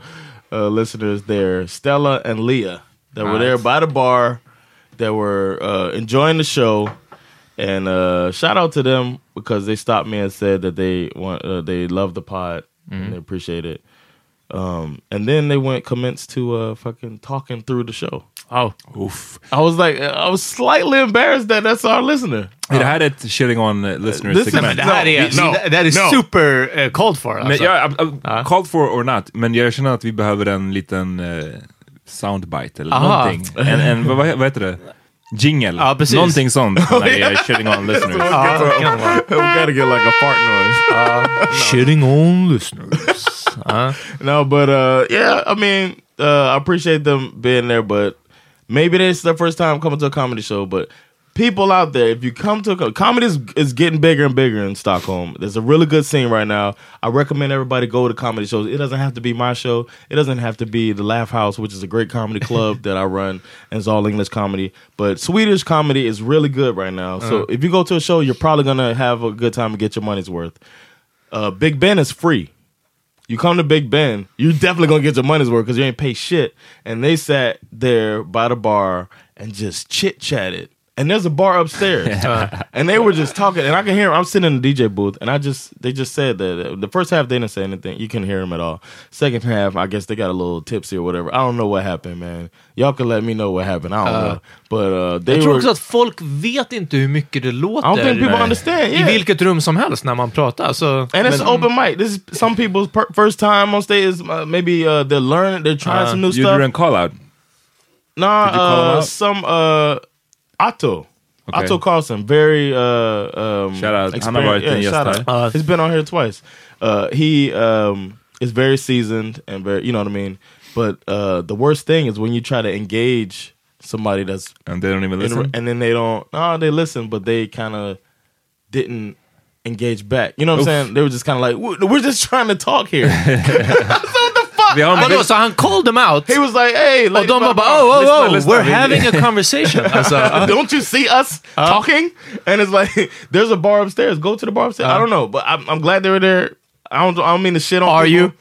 uh, listeners there, Stella and Leah, that were there by the bar, that were uh, enjoying the show. And uh, shout out to them because they stopped me and said that they want uh, they love the pod and they appreciate it. Um, and then they went commenced to uh, fucking talking through the show. Oh. Uff. I was like, I was slightly embarrassed that that's our listener. Är det här ett shitting on uh, listeners This is- segment? Det här är, No, det här är no. super uh, called for. Men, Alltså. ja, uh, uh, called for or not, men jag känner att vi behöver en liten uh, soundbite eller Aha. någonting. En, en, vad, vad heter det? Jingle. Ja, precis. Någonting sånt (laughs) när vi är shitting on listeners. Ja, det kan vara. (laughs) we gotta get like a fart noise. Shitting on listeners. Ja. No, but uh, yeah, I mean, uh, I appreciate them being there, but maybe this is their first time coming to a comedy show. But people out there, if you come to a comedy is, is getting bigger and bigger in Stockholm. There's a really good scene right now. I recommend everybody go to comedy shows. It doesn't have to be my show. It doesn't have to be the Laugh House, which is a great comedy club (laughs) that I run, and it's all English comedy. But Swedish comedy is really good right now. So if you go to a show, you're probably gonna have a good time and get your money's worth. Uh, Big Ben is free. You come to Big Ben, you're definitely gonna get your money's worth because you ain't pay shit. And they sat there by the bar and just chit chatted. And there's a bar upstairs, (laughs) and they were just talking. And I can hear. 'em. I'm sitting in the DJ booth, and I just they just said that uh, the first half they didn't say anything. You couldn't hear them at all. Second half, I guess they got a little tipsy or whatever. I don't know what happened, man. Y'all can let me know what happened. I don't Uh, know, but uh, they Jag tror were. också att folk vet inte hur mycket det låter. I don't think people Nej. understand. I Yeah. vilket rum som helst när man pratar. Så, And it's men- open mic. This is some people's per- first time on stage. Is, uh, maybe uh, they're learning. They're trying Uh, some new You stuff. Nah, you call him uh, out? some uh, Otto. Okay. Otto Carlson, very uh, um, Shout out. Experienced- varit yeah, gäst shout out. He's been on here twice. Uh, he um, is very seasoned and very, you know what I mean. But uh, the worst thing is when you try to engage somebody that's And they don't even listen? and then they don't. No, they listen, but they kind of didn't engage back. You know what I'm saying? They were just kind of like, "We're we're just trying to talk here. (laughs) (laughs) Vi har en Vadå, så han called them out? he was like, hey, Och de bara, blah, oh, oh, oh, lyssna, we're vi- having a conversation. (laughs) Alltså, uh, (laughs) Don't you see us uh, talking? And it's like, (laughs) there's a bar upstairs. Go to the bar upstairs. I uh. don't know, but I'm, I'm glad they were there. I don't. I don't mean to shit on. Are people. you?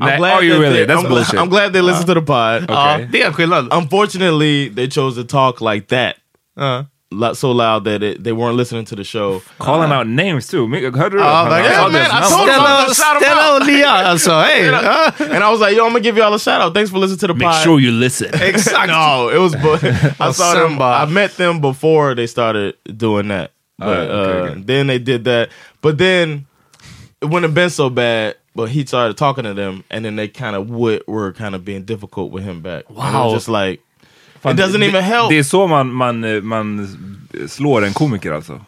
I'm glad are you that really? they- That's I'm bullshit. Glad, I'm glad they listened to the pod. ja, det är skillnad. Unfortunately, they chose to talk like that, Ja. Lo- so loud that it, they weren't listening to the show. Calling out names too. Mi- Hörde du? Ja, Han- verkligen. han sa Yeah, man, I namn. told him Stella, I'm gonna Stella out. och Lia, alltså, hej! Ja. And I was like, "Yo, I'm gonna give y'all a shout out. Thanks for listening to the Make pod." sure you listen. (laughs) Exactly. No, it was. Bu- (laughs) I saw them. I met them before they started doing that. But Alright, okay, uh, okay. then they did that. But then it wouldn't have been so bad. But he started talking to them, and then they kind of would, were kind of being difficult with him back. And it was Wow. just like Fan, it doesn't even help. Det är så man, man, eh, man slår en komiker alltså.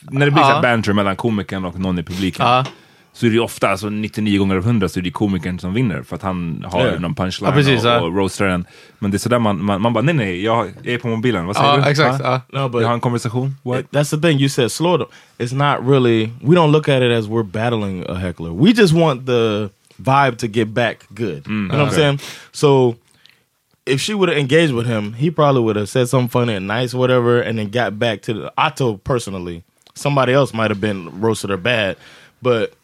När det blir Ja. så banter mellan komikern och någon i publiken. Ja. Så är det ofta, alltså 99 gånger av 100 så är det komikern som vinner för att han har Ja. någon punchline Ja, precis, och, och roastar den. Men det är sådär man, man, man bara, nej nej, jag är på mobilen, vad säger Ja, du? exakt. Ja. no, but Jag har en konversation. What? That's the thing you said. Slow them. It's not really. We don't look at it as we're battling a heckler. We just want the vibe to get back good. you know what I'm saying? So if she would have engaged with him, he probably would have said something funny and nice, whatever, and then got back to the. Otto personally, somebody else might have been roasted or bad, but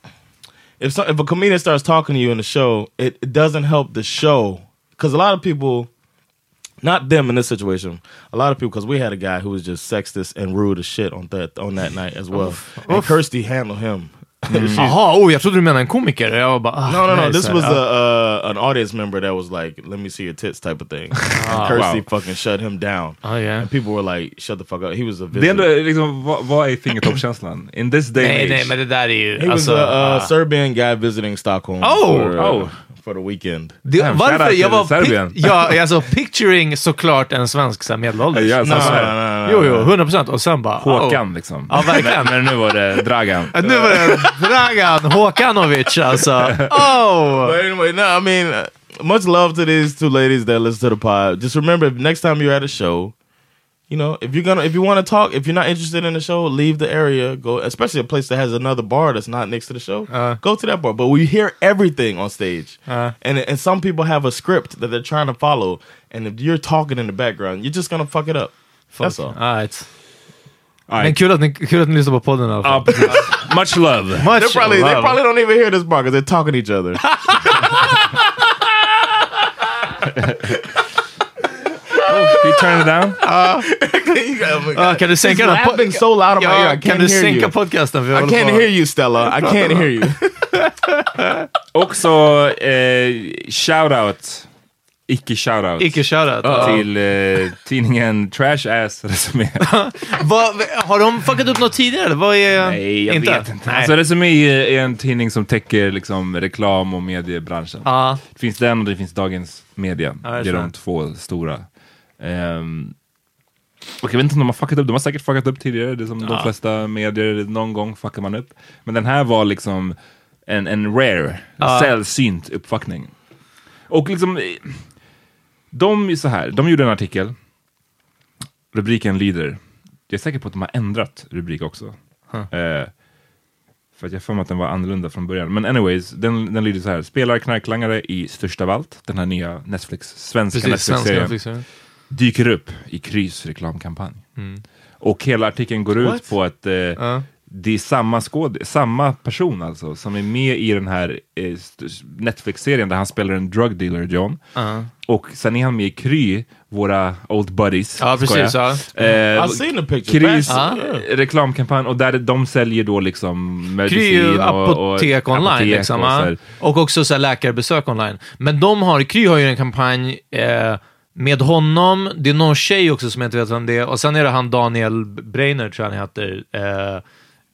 if some, if a comedian starts talking to you in the show, it, it doesn't help the show because a lot of people not them in this situation. A lot of people, because we had a guy who was just sexist and rude as shit on that on that night as well. And Kirsty handled him. Jaha, oh, jag trodde du menade en komiker. Jag var bara, ah, No, no, no. nej, This was a uh, an audience member that was like, "Let me see your tits" type of thing. and Kirsty wow. fucking shut him down. Oh, yeah. And people were like, "Shut the fuck up." He was a Det är visitor. ändå liksom, vad, vad är fingertoppskänslan? In this day Nej, and nej, age. men det där är ju... He was a uh, ah. Serbian guy visiting Stockholm Oh! for, uh, Oh. For the weekend. Det, Damn, varför? Jag var pic- ja, alltså picturing såklart en svensk medelålders. Ja, No, så- no, no, no, no. Jo, jo, 100 procent. Och sen bara... Håkan liksom. Ja, verkligen. Men, men nu var det Dragan. Oh. Nu var det Dragan Håkanovic alltså. Oh! But anyway, no, I mean, much love to these two ladies that listen to the pod. Just remember, next time you're at a show, you know, if you're gonna, if you want to talk, if you're not interested in the show, leave the area. Go, especially a place that has another bar that's not next to the show. Uh. go to that bar. But we hear everything on stage, Uh. and and some people have a script that they're trying to follow, and if you're talking in the background, you're just gonna fuck it up. That's all. all. Right. Aj. Men kul att, ni, kul att ni lyssnar på podden i alla fall. Ja. Much love. Much They probably they probably don't even hear this bar because they're talking to each other. (laughs) (laughs) You turn it down? Ja, kan du sänka den? laughing so loud in my ear, I kan can't du hear sänka you. podcasten? I can't hear you, Stella. I can't hear you. (laughs) Också eh, shoutout, icke shoutout, Icke shoutout. till eh, tidningen Trash Ass Resumé. (laughs) Vad, har de fuckat upp något tidigare? eller? Vad är... Nej, jag inte? vet inte. Nej. Alltså Resumé är en tidning som täcker liksom, reklam och mediebranschen. Ja. Det finns den och det finns Dagens Media. Det är tror de det. två stora. Um, och jag vet inte om de har fuckat upp, de har säkert fuckat upp tidigare, det är som de flesta medier, någon gång fuckar man upp. Men den här var liksom en, en rare, Ja. sällsynt uppfuckning. Och liksom, eh, de är så här, de gjorde en artikel, rubriken lyder, jag är säker på att de har ändrat rubrik också. Eh, för att jag för mig att den var annorlunda från början. Men anyways, den, den lyder så här. Spelar knarklangare i Största Valt, den här nya Netflix, svenska Netflix-serien, Netflix-serien. Dyker upp i Krys reklamkampanj. Och hela artikeln går ut What? på att eh, Ja. det är samma, skåd samma person alltså som är med i den här eh, Netflix-serien där han spelar en drug dealer, John. Ja. Och sen är han med i Kry, våra old buddies. Ja, precis, skojar. ja. Eh, I've seen the picture. Krys eh, reklamkampanj och där de säljer då liksom medicin Kry ju och, apotek och, online apotek liksom. och. Och också så här läkarbesök online. Men de har, Kry har ju en kampanj eh, med honom, det är någon tjej också som jag inte vet vem det är, och sen är det han Daniel Breiner, tror jag han heter. Eh,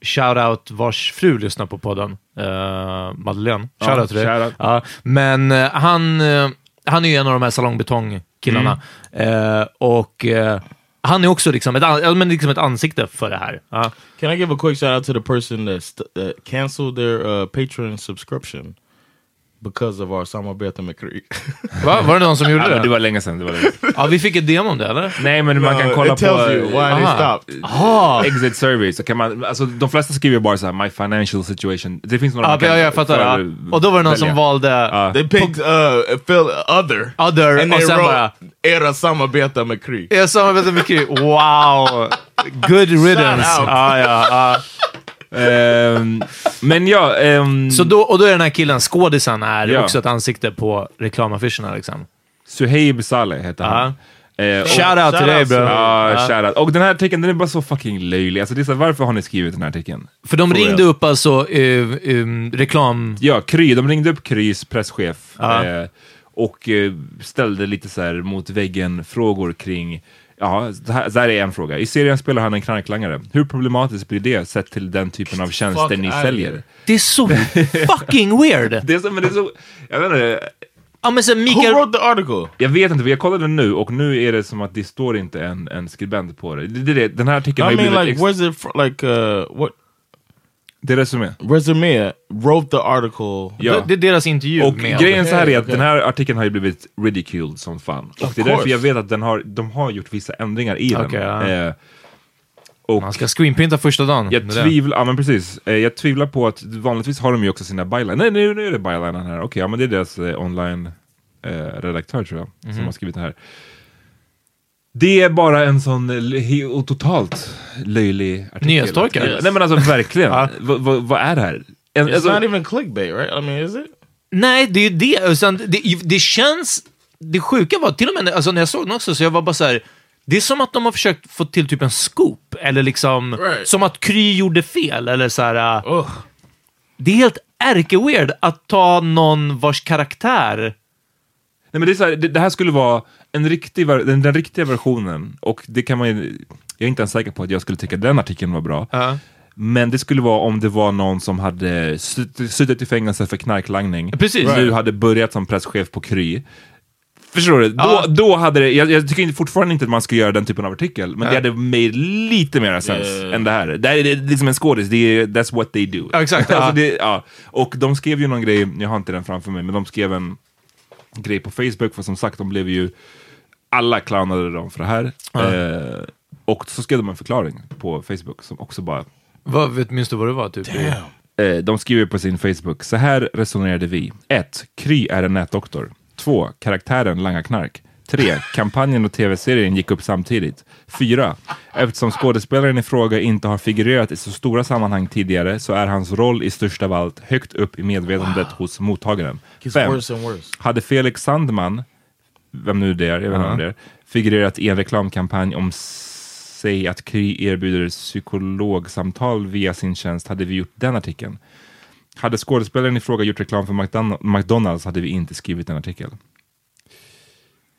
Shoutout vars fru lyssnar på podden. Eh, Madeleine. Ja, Shoutout till dig. shoutout. Ja, men eh, han, eh, han är ju en av de här salongbetongkillarna. Mm. Eh, och eh, han är också liksom ett, ja, men liksom ett ansikte för det här. Ja. Can I give a quick shout out to the person that that canceled their uh, Patreon subscription? Because of our samarbete med Kry. (laughs) Va? Var det någon som gjorde det? det var länge sedan. Det var länge sedan. Ja, vi fick ett demo om det, eller? Nej, men man kan kolla it tells på... you why they Aha. stopped. Ah. Exit survey, så kan man, alltså, de flesta skriver bara så här, my financial situation. Det finns några Ja, man kan ja, jag fattar. Ja. Och då var det någon välja. som valde Ja. They picked uh, Phil Other. Other, And och they sen wrote bara... Era samarbete med Kry. Jag samarbetar med Kry. Wow! Good riddance. Out. Ja, ja, Ehm, men ja, ehm, Så då, och då är den här killen, skådisen, är Ja. också ett ansikte på reklamaffischerna liksom. Suhaib Saleh heter han. Eh, och- Shout out till dig bro. Ja, shoutout. Och den här artikeln den är bara så fucking löjlig. Alltså, det är så varför har ni skrivit den här artikeln? För de For ringde real. upp alltså eh, eh, reklam... Ja, Kry. De ringde upp Krys presschef Ja. eh, och eh, ställde lite så här mot väggen-frågor kring Ja, det här, det här är en fråga. I serien spelar han en knarklangare. Hur problematiskt blir det sett till den typen av tjänster ni säljer? Det är så fucking weird! (laughs) Det är så, men det är så, jag vet inte, Ja, men så Who Mikael... wrote the article? Jag vet inte, jag kollade nu och nu är det som att det står inte en, en skribent på det. det, det, det den här artikeln har I ju mean, blivit... like, ex- where's it from? Like, uh, what? Det är resumé. Resume wrote the article. Ja. Det, det är deras intervju Och med... grejen så här är att Okej, den här artikeln har ju blivit ridiculed som fan. Och Of det är därför course. jag vet att den har, de har gjort vissa ändringar i den. Okej, ja. Eh, och Man ska screenprinta första dagen. jag tvivlar, ja men precis. Eh, jag tvivlar på att vanligtvis har de ju också sina byline. Nej, nu, nu är det bylinen här. Okej, ja men det är deras eh, online eh, redaktör tror jag, Mhm. som har skrivit det här. Det är bara en sån he- totalt löjlig artikel. Nyhetstorka? Ja, Nej men alltså verkligen. (laughs) Vad, vad, vad är det här? En, It's alltså, not even clickbait, right? I mean, is it? Nej, det är ju det. Utan det, det känns... Det sjuka var, till och med alltså, när jag såg den också, så jag var bara så här... Det är som att de har försökt få till typ en scoop, eller liksom... Right. Som att Kry gjorde fel, eller så här... Ugh. Det är helt ärke-weird att ta någon vars karaktär... Nej, men det, är så här, det, det här skulle vara en riktig, den, den riktiga versionen och det kan man ju, jag är inte ens säker på att jag skulle tycka den artikeln var bra. Men det skulle vara om det var någon som hade suttit i fängelse för knarklangning, Precis. nu Right. hade börjat som presschef på Kry. Förstår du? Ja. Då, då hade det, jag, jag tycker fortfarande inte att man ska göra den typen av artikel, men det hade made lite mer sens Yeah. än det här. Det här är liksom en skådis, det är, that's what they do. Ja, exakt, (laughs) alltså det, ja. Och de skrev ju någon grej, jag har inte den framför mig, men de skrev en grej på Facebook, för som sagt, de blev ju alla clownade dem för det här. Eh, och så skrev de en förklaring på Facebook som också bara Vad, vet, minns du vad det var? Typ? Eh, de skriver på sin Facebook, så här resonerade vi. 1. Kry är en nätdoktor. 2. Karaktären langar knark. 3. Kampanjen och tv-serien gick upp samtidigt. 4. Eftersom skådespelaren i fråga inte har figurerat i så stora sammanhang tidigare så är hans roll i största av allt högt upp i medvetandet hos mottagaren. Gets 5. worse and worse. Hade Felix Sandman, vem nu det är, jag vet om det är, figurerat i en reklamkampanj om sig att Kry erbjuder psykologsamtal via sin tjänst hade vi gjort den artikeln. Hade skådespelaren i fråga gjort reklam för McDon- McDonalds hade vi inte skrivit den artikeln.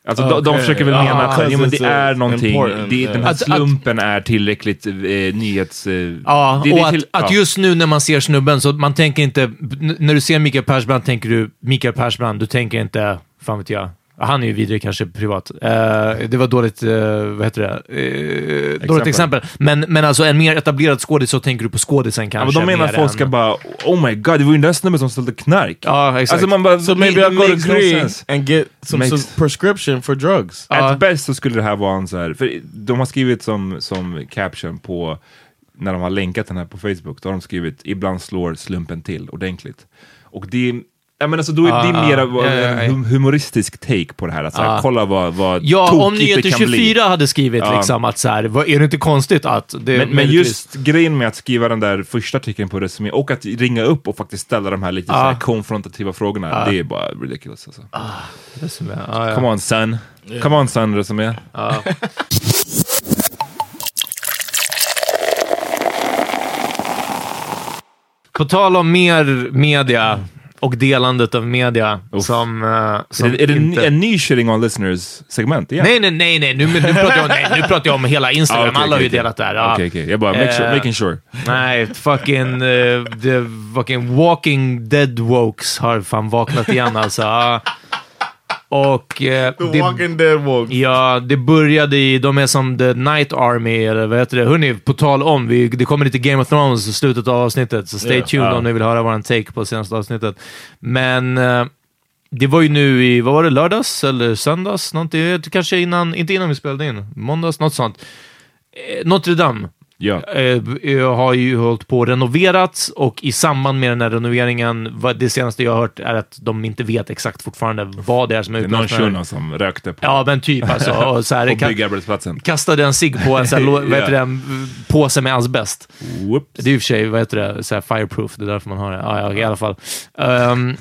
Alltså de, de Okej. försöker väl Ah, mena att men det är någonting, det, den här Att- att- slumpen är tillräckligt eh, nyhets... Eh, Ja, det, det och att, till- att ja. just nu när man ser snubben, så man tänker inte... När du ser Mikael Persbrandt tänker du Mikael Persbrandt, du tänker inte, fan vet jag. Han är ju vidrig kanske privat. Eh, det var dåligt, uh, vad heter det? Uh, dåligt exempel. Men, men alltså en mer etablerad skådis så tänker du på skådisen Ja, kanske. men de menar att folk än- ska bara, oh my god, det var ju den där snubben som sålde knark. Ja, exakt. Alltså man bara, So maybe I'll go to no sense. and get some, some prescription for drugs. At best så skulle det här vara en så här, för de har skrivit som, som caption på, när de har länkat den här på Facebook, då har de skrivit ibland slår slumpen till ordentligt. Och det är, ja men alltså då är det Ah, mer ah, ja, ja, ja. en hum- humoristisk take på det här, att så här, Ah. kolla vad, vad Ja, om det Nyheter kan 24 bli. hade skrivit Ja. liksom att så här, vad- är det inte konstigt att... Det, Men, men just grejen med att skriva den där första artikeln på Resumé och att ringa upp och faktiskt ställa de här lite här Ah. konfrontativa frågorna, Ah. det är bara ridiculous alltså. Resumé, ja, ja. Come on son, come on son Resumé. Ja. På tal om mer media och delandet av media som... eh, som är det, är det inte... en ny shitting on listeners segment igen? Nej, nej, nej, nej. Nu, nu, pratar jag, om- nej, nu pratar jag om hela Instagram. Ah, okej, Alla har ju okej, delat där. Ja. Okej, okej. Jag bara, make sure- Eh, making sure. Nej, fucking, uh, the fucking walking dead wokes har fan vaknat igen alltså. Ja. Och... eh, The det- Walking Dead woke. Ja, det började i, de är som The Night Army, eller vad heter det? Hörni, på tal om, vi, det kommer lite Game of Thrones i slutet av avsnittet, så stay Ja, tuned ja. om ni vill höra våran take på senaste avsnittet. Men eh, det var ju nu i, vad var det, lördags eller söndags? Någonting, kanske innan, inte innan vi spelade in, måndags, något sånt. Eh, Notre Dame Ja. eh, eh, har ju hållit på att renoverats och i samband med den här renoveringen, det senaste jag har hört är att de inte vet exakt fortfarande vad det är som är Det är någon shuno som rökte på, Ja, men typ alltså. Och så här, (laughs) på byggarbetsplatsen. kastade en cigg på en så här, lo- (laughs) vad heter det, en påse med asbest. Whoops. Det är i och för sig, vad heter det, så här fireproof, det är därför man har det. Ja, ja, i alla fall. Ehm,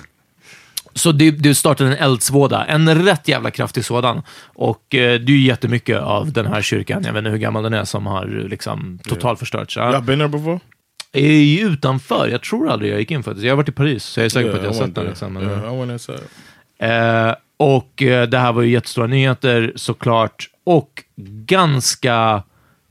så det, det startade en eldsvåda, en rätt jävla kraftig sådan. Och eh, det är ju jättemycket av den här kyrkan, jag vet inte hur gammal den är, som har liksom totalförstörts. Ja. Y'all been there before? Är ju utanför, jag tror aldrig jag gick in det. Jag har varit i Paris, så jag är säker på att jag har sett den. Liksom. Men, Yeah. Eh, och eh, det här var ju jättestora nyheter såklart. Och ganska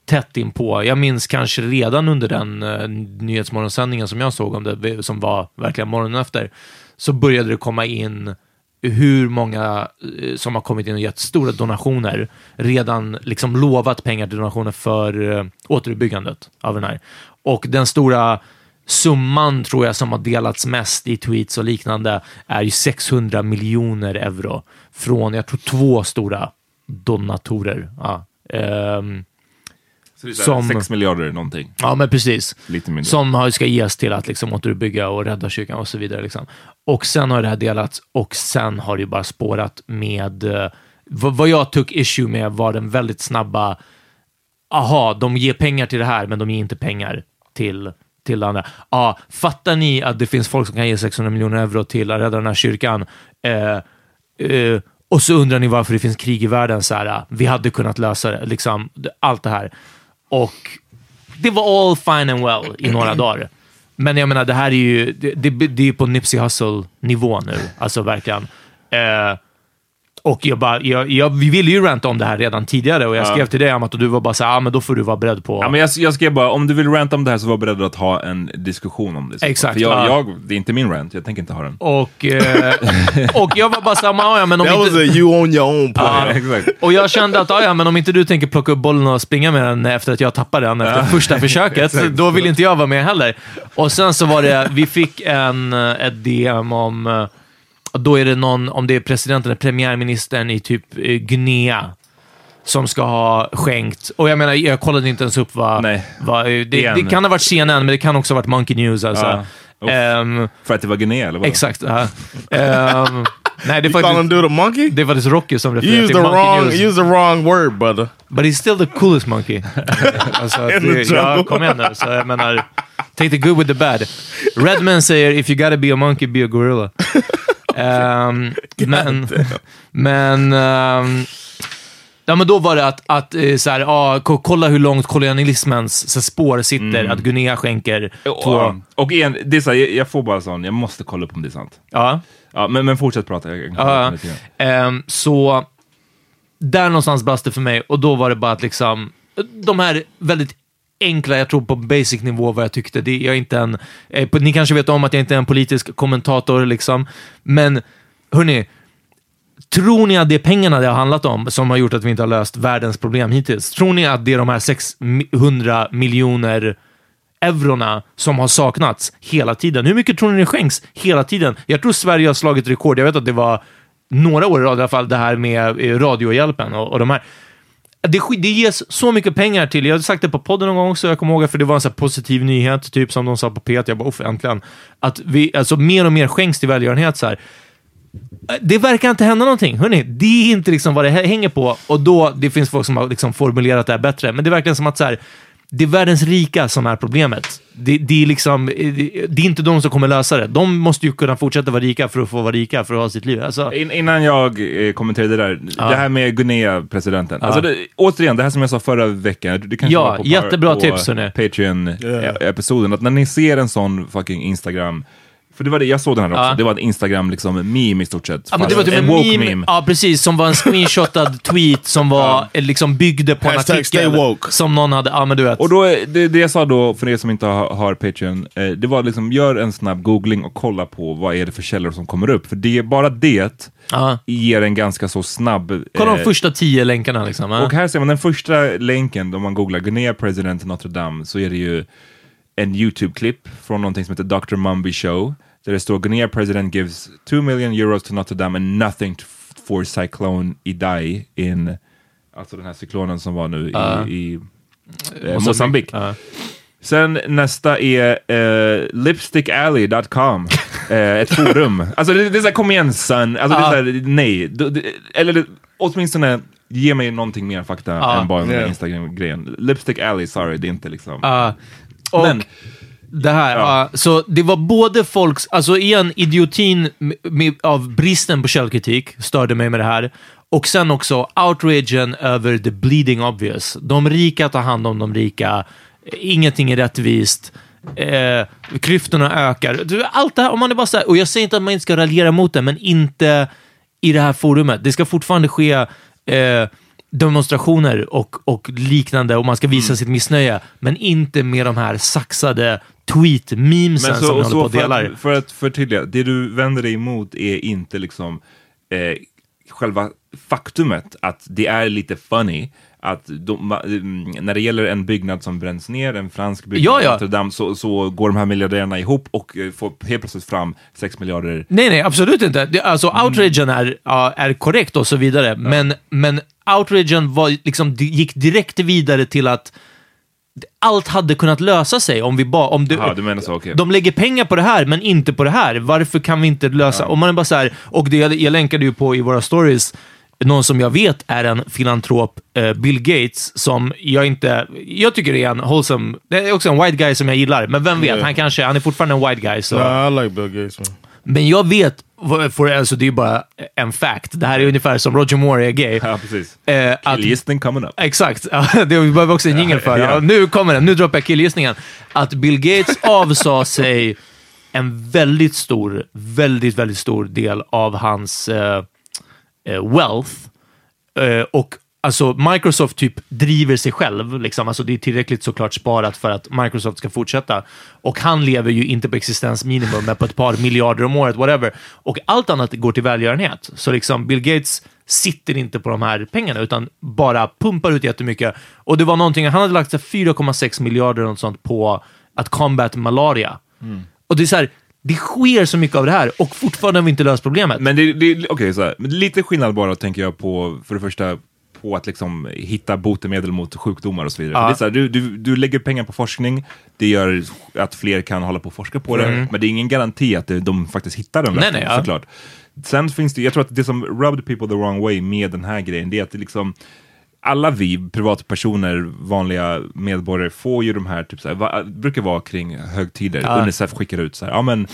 tätt inpå. Jag minns kanske redan under den eh, nyhetsmorgonsändningen som jag såg om det, som var verkligen morgonen efter, så började det komma in hur många eh, som har kommit in och gett stora donationer, redan liksom lovat pengar till donationer för eh, återuppbyggandet av den här. Och den stora summan tror jag som har delats mest i tweets och liknande är ju 600 miljoner euro från, jag tror, två stora donatorer. Ja. Um, så det är Som- 6 miljarder någonting. Ja, men precis. Lite mindre. Som har- ska ges till att liksom återuppbygga och rädda kyrkan och så vidare. Liksom. Och sen har det här delats och sen har det ju bara spårat med... eh, vad, jag tog issue med var den väldigt snabba... Aha, de ger pengar till det här, men de ger inte pengar till, till andra. Ja, fattar ni att det finns folk som kan ge 600 miljoner euro till att rädda den här kyrkan? Eh, eh, och så undrar ni varför det finns krig i världen. Så här, ah, vi hade kunnat lösa det. Liksom, allt det här. Och det var all fine and well i några (clears throat) dagar. Men jag menar, det här är ju, det, det, det är på Nipsey Hussle-nivå nu. Alltså verkligen. Eh, och jag bara, jag, jag, vi ville ju ranta om det här redan tidigare och jag Ja. skrev till dig Amat och du var bara såhär, ah, men då får du vara beredd på... Ja, men jag, jag skrev bara, om du vill ranta om det här så var beredd att ha en diskussion om det. Exakt, För jag, ja. jag, det är inte min rant, jag tänker inte ha den. Och, eh, och jag var bara såhär, "Ah, ja, men om That was inte... a you on your own play. Ja, (laughs) exakt. Och jag kände att, ah, ja, men om inte du tänker plocka upp bollen och springa med den efter att jag tappade den efter första försöket, (laughs) då vill inte jag vara med heller. Och sen så var det, vi fick en, eh, ett DM om, eh, då är det någon, om det är presidenten eller premiärministern i typ eh, Guinea, som ska ha skänkt. Och jag menar, jag kollade inte ens upp vad... Nej. vad det, det Igen. kan ha varit CNN, men det kan också ha varit Monkey News. Alltså. Ja. Ehm, För att det var Guinea, eller vad? exakt. ja. Ehm, nej, det är faktiskt... do the monkey? Det är faktiskt Rocky som used till the Monkey wrong, News. you used the wrong word, brother. But he's still the coolest monkey. (laughs) alltså, det, ja, kom igen nu. Så jag menar, take the good with the bad. Redman säger if you gotta be a monkey, be a gorilla. (laughs) Ehm, (laughs) men, men, ehm, ja, men då var det att, att eh, så här, ah, ko- kolla hur långt kolonialismens så spår sitter, att Guinea skänker Och, två... och, och igen, det är så här, jag, jag får bara sån, jag måste kolla upp om det är sant. Ja. Ja, men, men fortsätt prata. Jag, jag, Ja, ehm, så där någonstans brast det för mig och då var det bara att liksom, de här väldigt enkla, jag tror på basic nivå vad jag tyckte. Det, jag är inte en, eh, ni kanske vet om att jag inte är en politisk kommentator, liksom. men hörni, Tror ni att det är pengarna det har handlat om som har gjort att vi inte har löst världens problem hittills? Tror ni att det är de här 600 miljoner eurona som har saknats hela tiden? Hur mycket tror ni det skänks hela tiden? Jag tror Sverige har slagit rekord. Jag vet att det var några år i rad i alla fall, det här med eh, radiohjälpen och, och de här. Det, det ges så mycket pengar till, jag har sagt det på podden någon gång också, jag kommer ihåg det, för det var en sån här positiv nyhet, typ som de sa på P1, jag bara uff, äntligen. Att vi, alltså mer och mer skänks till välgörenhet så här. Det verkar inte hända någonting. hörni. det är inte liksom vad det hänger på. Och då, det finns folk som har liksom formulerat det här bättre, men det är verkligen som att så här, det är världens rika som är problemet. Det, det, är liksom, det, det är inte de som kommer lösa det. De måste ju kunna fortsätta vara rika för att få vara rika, för att ha sitt liv. Alltså, In, innan jag eh, kommenterar det där, Ja. det här med Guinea-presidenten. Ja. Alltså det, återigen, det här som jag sa förra veckan, det kanske Ja, var på, jättebra på tips. Patreon-episoden, att när ni ser en sån fucking Instagram För det var det, jag såg den här också. Ja. Det var en Instagram liksom meme i stort sett. Ja, men det var typ en woke meme, Ja, precis. Som var en screenshotad (laughs) tweet som var, eh, liksom byggde på en Hashtag stay artikel. woke. Som någon hade, ja men du vet. Och då, det, det jag sa då, för er som inte har, har Patreon, eh, det var liksom gör en snabb googling och kolla på vad är det för källor som kommer upp. För det, bara det Ja. ger en ganska så snabb... Kolla de eh, första tio länkarna liksom. ja. Och här ser man den första länken, om man googlar Guinea President Notre Dame, så är det ju en YouTube-klipp från någonting som heter Dr. Mumby Show, där det står Guinea President gives 2 million euros to Notre Dame and nothing to, for Cyclone Idai in, alltså den här cyklonen som var nu Ja. i, i eh, Mosambik. Mosambik. Ja. Sen nästa är eh, lipstickalley.com, (laughs) eh, ett forum. Alltså det, det är såhär, kom igen son, alltså det är såhär, nej. Du, det, eller det, åtminstone ge mig någonting mer fakta än bara Yeah. Instagram-grejen. Lipstick Alley, sorry, det är inte liksom... Ja. och Men- det här, ja. så det var både folks, alltså igen, idiotin med, med, av bristen på källkritik störde mig med det här. Och sen också outragen över the bleeding obvious. De rika tar hand om de rika, ingenting är rättvist. Eh, klyftorna ökar. Allt det här, om man är bara så här, och jag säger inte att man inte ska raljera mot det, men inte i det här forumet. Det ska fortfarande ske eh, demonstrationer och, och liknande och man ska visa sitt missnöje, men inte med de här saxade tweet-memesen som ni håller på och för, delar. att, för att förtydliga, det du vänder dig emot är inte liksom eh, själva faktumet att det är lite funny att de, mm, när det gäller en byggnad som bränns ner, en fransk byggnad Ja, ja. Notre Dame, så, så går de här miljardärerna ihop och eh, får helt plötsligt fram 6 miljarder. Nej, nej, absolut inte. Det, alltså, Mm. outragen är, ja, är korrekt och så vidare, men, men outragen var, liksom, gick direkt vidare till att allt hade kunnat lösa sig om vi bara... Om Jaha, du menar så, okej. De lägger pengar på det här, men inte på det här. Varför kan vi inte lösa... Om man är bara så här, och det, jag länkade ju på i våra stories, någon som jag vet är en filantrop, eh, Bill Gates, som jag inte... Jag tycker det är en wholesome... Det är också en white guy som jag gillar, men vem vet, Yeah. han kanske... Han är fortfarande en white guy, så... Nah, I like Bill Gates. Man. Men jag vet, för, alltså det är bara en fact. Det här är ungefär som Roger Moore är gay. (laughs) Ja, precis. Eh, Killgissning coming up. exakt, (laughs) det vi behöver också en jingel för. Ja. Nu kommer den, nu droppar jag killgissningen. Att Bill Gates (laughs) avsade sig en väldigt stor, väldigt, väldigt stor del av hans eh, wealth. Eh, och alltså Microsoft typ driver sig själv. Liksom. Alltså, det är tillräckligt såklart sparat för att Microsoft ska fortsätta. Och han lever ju inte på existensminimum, men på ett par miljarder om året, whatever. Och allt annat går till välgörenhet. Så liksom Bill Gates sitter inte på de här pengarna, utan bara pumpar ut jättemycket. Och det var någonting, han hade lagt så här 4,6 miljarder något sånt på att combat malaria. Och det är så här, det sker så mycket av det här och fortfarande har vi inte löst problemet. Men det, det, okej. Men lite skillnad bara tänker jag på, för det första, på att liksom hitta botemedel mot sjukdomar och så vidare. Ja. Det är så här, du, du, du lägger pengar på forskning, det gör att fler kan hålla på och forska på det, men det är ingen garanti att de faktiskt hittar den Mm. Nej, lösningen, nej, ja. såklart. Sen finns det, jag tror att det som rubbed people the wrong way med den här grejen, det är att det liksom alla vi privatpersoner, vanliga medborgare, får ju de här, typ såhär, va, brukar vara kring högtider. Ja. Unicef skickar ut så här, ja men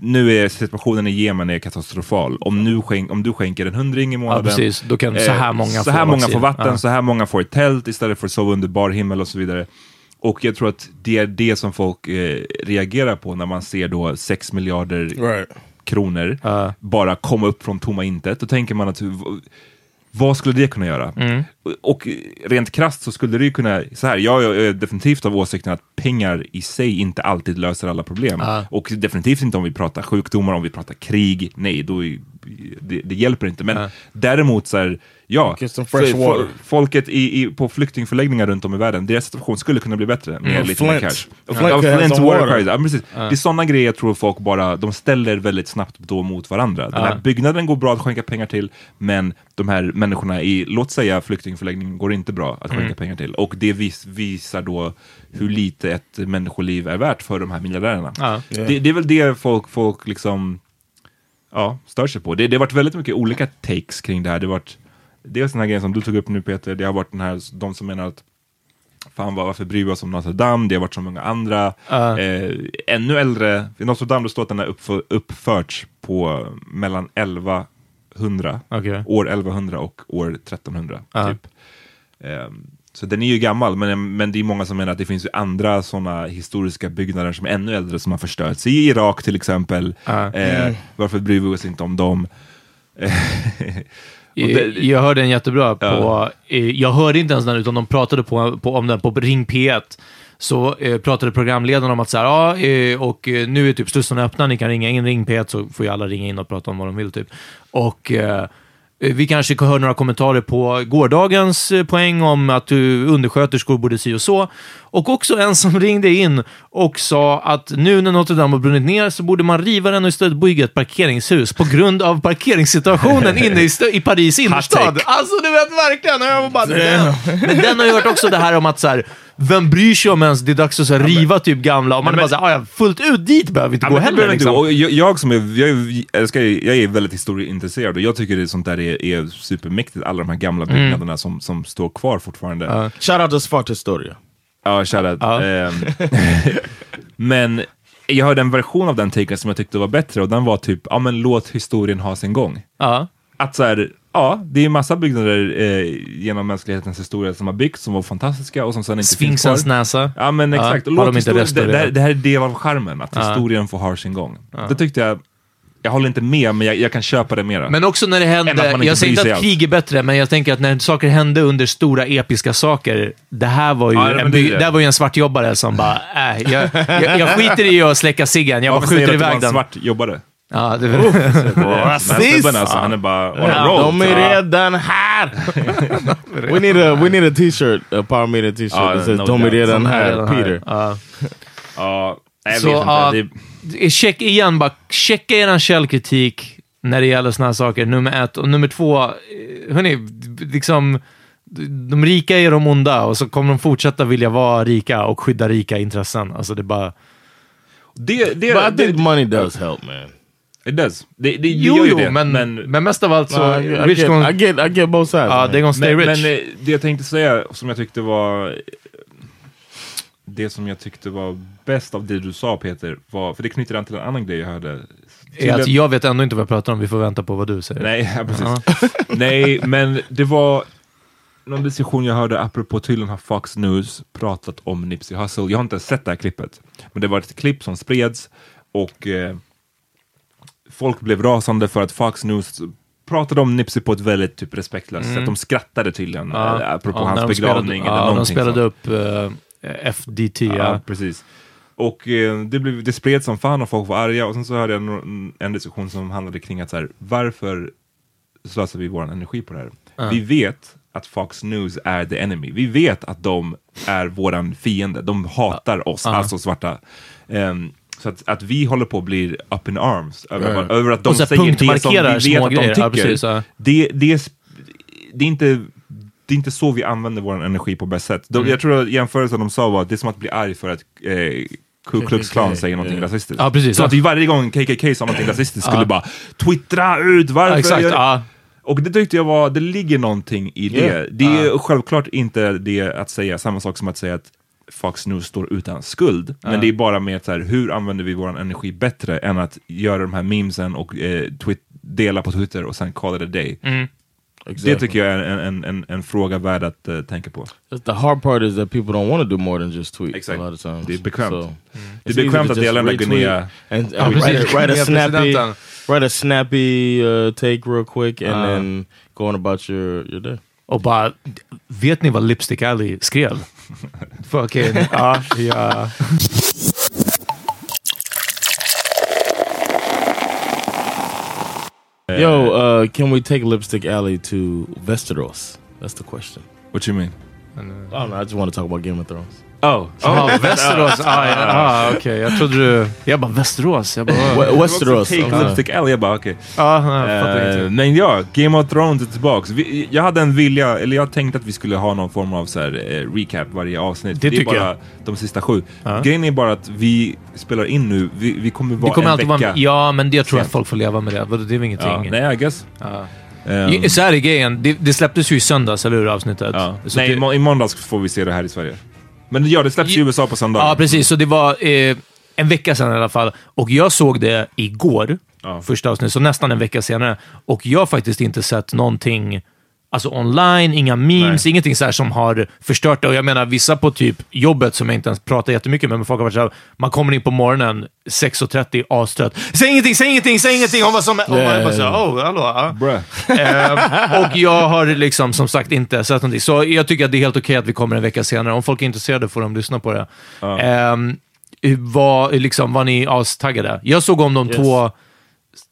nu är situationen i Jemen är katastrofal. Om, nu skänk, om du skänker en hundring i månaden, precis. Då kan så här eh, många så få här många vaccin. får vatten, Ja. så här många får ett tält istället för att sova under bar himmel och så vidare. Och jag tror att det är det som folk eh, reagerar på när man ser då 6 miljarder Right. kronor Ja. bara komma upp från tomma intet. Då tänker man att vad skulle det kunna göra? Mm. Och rent krasst så skulle det ju kunna, så här, jag är definitivt av åsikten att pengar i sig inte alltid löser alla problem. Ja. Och definitivt inte om vi pratar sjukdomar, om vi pratar krig, nej, då är, det, det hjälper inte. Men Ja. däremot så här, ja, folket i, i, på flyktingförläggningar runt om i världen, deras situation skulle kunna bli bättre med Mm. lite mer Flint. cash. Flint Ja, Flint some water. Ja, precis. Det är sådana grejer jag tror folk bara, de ställer väldigt snabbt då mot varandra. Den här byggnaden går bra att skänka pengar till, men de här människorna i, låt säga flyktingförläggningen, går inte bra att skänka Mm. pengar till. Och det vis, visar då hur lite ett människoliv är värt för de här miljardärerna. Ja. Det, det är väl det folk, folk liksom ja, stör sig på. Det, det har varit väldigt mycket olika takes kring det här. Det har varit dels den här grejen som du tog upp nu Peter, det har varit den här, de som menar att Fan vad, varför bryr vi oss om Notre Dame? Det har varit så många andra. Ja. Eh, ännu äldre, i Notre Dame det står att den har uppför, uppförts på mellan 1100, Okej. år 1100 och år 1300. Ja. Typ. Eh, Så den är ju gammal, men, men det är många som menar att det finns ju andra sådana historiska byggnader som är ännu äldre som har förstörts. I Irak till exempel. Ja. Eh, Mm. Varför bryr vi oss inte om dem? (laughs) Det- Jag hörde en jättebra på... eh, Jag hörde inte ens den, utan de pratade på, på, om den på Ring P1. Så eh, pratade programledaren om att så här, ja, eh, och eh, nu är typ slussarna öppna, ni kan ringa in Ring P1 så får ju alla ringa in och prata om vad de vill. Typ. Och eh, vi kanske kan höra några kommentarer på gårdagens eh, poäng om att uh, undersköterskor borde si och så. Och också en som (laughs) ringde in och sa att nu när Notre Dame har brunnit ner så borde man riva den och istället bygga ett parkeringshus på grund av parkeringssituationen (laughs) inne i, i Paris innerstad. Alltså du vet verkligen! Jag bara, den. Men den har ju hört också det här om att så här, vem bryr sig om ens det är dags att så här, riva typ gamla och man är bara såhär, "Ah, ja, fullt ut dit behöver vi inte gå men heller. Liksom. Och jag, jag som är, jag, är, jag, älskar, jag är väldigt historieintresserad och jag tycker det sånt där är, är supermäktigt, alla de här gamla Mm. byggnaderna som, som står kvar fortfarande. Shout out to Svart Historia. Ja, shoutout. Ehm, (laughs) men jag hörde en version av den taken som jag tyckte var bättre och den var typ, ja men låt historien ha sin gång. Ja. Att så här, ja, det är massa byggnader eh, genom mänsklighetens historia som har byggts, som var fantastiska och som sen inte finns kvar. näsa. Ja men Ja, exakt, har låt de det, det, här- det här är del av charmen, att Ja. historien får ha sin gång. Det tyckte jag, jag håller inte med men jag, jag kan köpa det mera. Men också när det hände, jag säger inte att krig är bättre, men jag tänker att när saker hände under stora episka saker, det här var ju, Ja, en, det det. det var ju en svartjobbare som bara, äh, jag, jag, jag skiter i att släcka ciggen, jag bara Varför säger skjuter du att det var iväg en den. Ja, det här snubben alltså, han är bara on a roll. De är redan här! (laughs) we, need a, we need a t-shirt, a Power Media t-shirt Ja, that says no De är redan här. Peter. Ja. Ja, nej, jag Så, vet inte. check igen, bara checka er källkritik när det gäller såna här saker, nummer ett. Och nummer två, eh, hörni, liksom, de rika är de onda och så kommer de fortsätta vilja vara rika och skydda rika intressen. Alltså det är bara... det, det, But I det, think money does help man. It does. Det, det, det Jo, gör ju jo, det, men, men, men mest av allt så... No, I, I, rich get, gonna- I, get, I get both sides. Ja, man. they're gonna stay Men, rich. men eh, det jag tänkte säga, som jag tyckte var... Det som jag tyckte var bäst av det du sa Peter, var, för det knyter an till en annan grej jag hörde. är att jag vet ändå inte vad jag pratar om, vi får vänta på vad du säger. Nej, (laughs) ja, precis. (laughs) Nej, men det var någon diskussion jag hörde apropå tydligen har Fox News pratat om Nipsey Hussle. Jag har inte sett det här klippet, men det var ett klipp som spreds och eh, folk blev rasande för att Fox News pratade om Nipsey på ett väldigt typ, respektlöst sätt. De skrattade tydligen eh, apropå Mm. Ja, hans begravning Spelade, eller ja, de spelade sånt. upp eh, FDT, Ja, ja. precis. Och eh, det, blev, det spreds som fan och folk var arga och sen så hörde jag en, en diskussion som handlade kring att så här, varför slösar vi vår energi på det här? Vi vet att Fox News är the enemy. Vi vet att de är våran fiende. De hatar oss, alltså svarta. Ehm, så att, att vi håller på att bli up in arms över, Ja. över att de säger det som vi vet att de grejer. tycker. Ja, precis, ja. det, det, det, är inte, det är inte så vi använder vår energi på bäst sätt. De, Jag tror att jämförelsen de sa var att det är som att bli arg för att eh, Ku Klux Klan säger någonting rasistiskt. Ja, precis, så ja. att vi varje gång KKK sa någonting (clears throat) rasistiskt skulle bara twittra ut varför. Exakt. Och det tyckte jag var, det ligger någonting i det. Yeah. Det är självklart inte det att säga samma sak som att säga att Fox News står utan skuld. Men det är bara med att så här, hur använder vi vår energi bättre än att göra de här memesen och eh, dela på Twitter och sen call it a day. Det tycker jag är en, en, en, en fråga värd att eh, tänka på. The hard part is that people don't want to do more than just tweet Exakt. a lot of times. Det är bekvämt. So, Det är bekvämt att dela med retweet Guinea. and, (laughs) write, a, write a snappy, write a snappy uh, take real quick and Ah. then go on about your, your day. Och bara, vet ni vad Lipstick Alley skrev? (laughs) Fucking, ja, ja. Yo, uh, can we take Lipstick Alley to Westeros? That's the question. What you mean? I don't know. I just want to talk about Game of Thrones. Oh, Ja, Västerås. Ah, ja, (laughs) ah, okej. Jag trodde du... Jag bara, Västerås? Jag bara, We- Westeros. Take okay. Lipstick Alley, jag bara okej. fattar Eh, ingenting. men ja, Game of Thrones är tillbaks. Vi, jag hade en vilja, eller jag tänkte att vi skulle ha någon form av så här, eh, recap varje avsnitt. Det är tycker bara jag. de sista sju. Grejen är bara att vi spelar in nu, vi, vi kommer vara Det kommer en alltid vecka. vara... Ja, men det, jag tror att folk får leva med det. Det är väl ingenting. nej, I guess. I- Så här är grejen. Det, det släpptes ju i söndags, eller hur? Avsnittet. Nej, det, i måndags får vi se det här i Sverige. Men ja, det släpps i USA på söndag. Ja, precis. Så det var eh, en vecka sedan i alla fall. Och jag såg det igår, Ja. första avsnittet, så nästan en vecka senare. Och jag har faktiskt inte sett någonting Alltså online, inga memes, ingenting så som har förstört det. Och jag menar, vissa på typ jobbet som jag inte ens pratar jättemycket med, men folk har varit så här, man kommer in på morgonen 6.30, astrött. Säg ingenting, säg ingenting, säg ingenting! Hon var som... Och man bara så här, oh, hallå. ja. (laughs) Eh, och jag har liksom som sagt inte sett någonting. Så jag tycker att det är helt okej att vi kommer en vecka senare. Om folk är intresserade får de lyssna på det. Ehm, var, liksom, var ni astaggade? Jag såg om de Yes. två,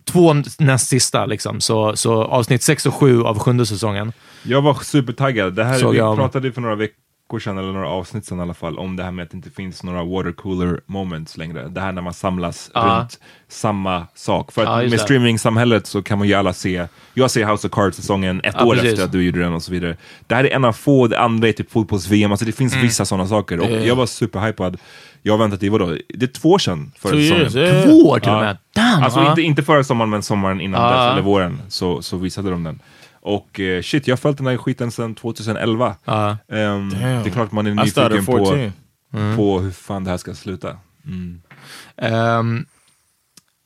två näst sista, liksom. så, så avsnitt 6 och 7 av sjunde säsongen. Jag var supertaggad. Det här, Såg vi jag pratade för några veckor sedan, eller några avsnitt sedan i alla fall, om det här med att det inte finns några watercooler moments längre. Det här när man samlas Ja. runt samma sak. För att just med det. streaming-samhället så kan man ju alla se, jag ser House of Cards-säsongen ett Ja, år precis. efter att du gjorde den och så vidare. Det här är en av få, det andra är typ fotbolls-VM, alltså det finns Mm. vissa sådana saker. Och jag var superhypad. Jag har väntat i vadå, det är två år sedan förra säsongen. Två år till och med. Damn! Alltså ja. inte, inte förra sommaren men sommaren innan Ja. dess, eller våren, så, så visade de den. Och eh, shit, jag har följt den här skiten sedan 2011. Ja. Ehm, det är klart man är nyfiken på, 14. på hur fan det här ska sluta. Ehm,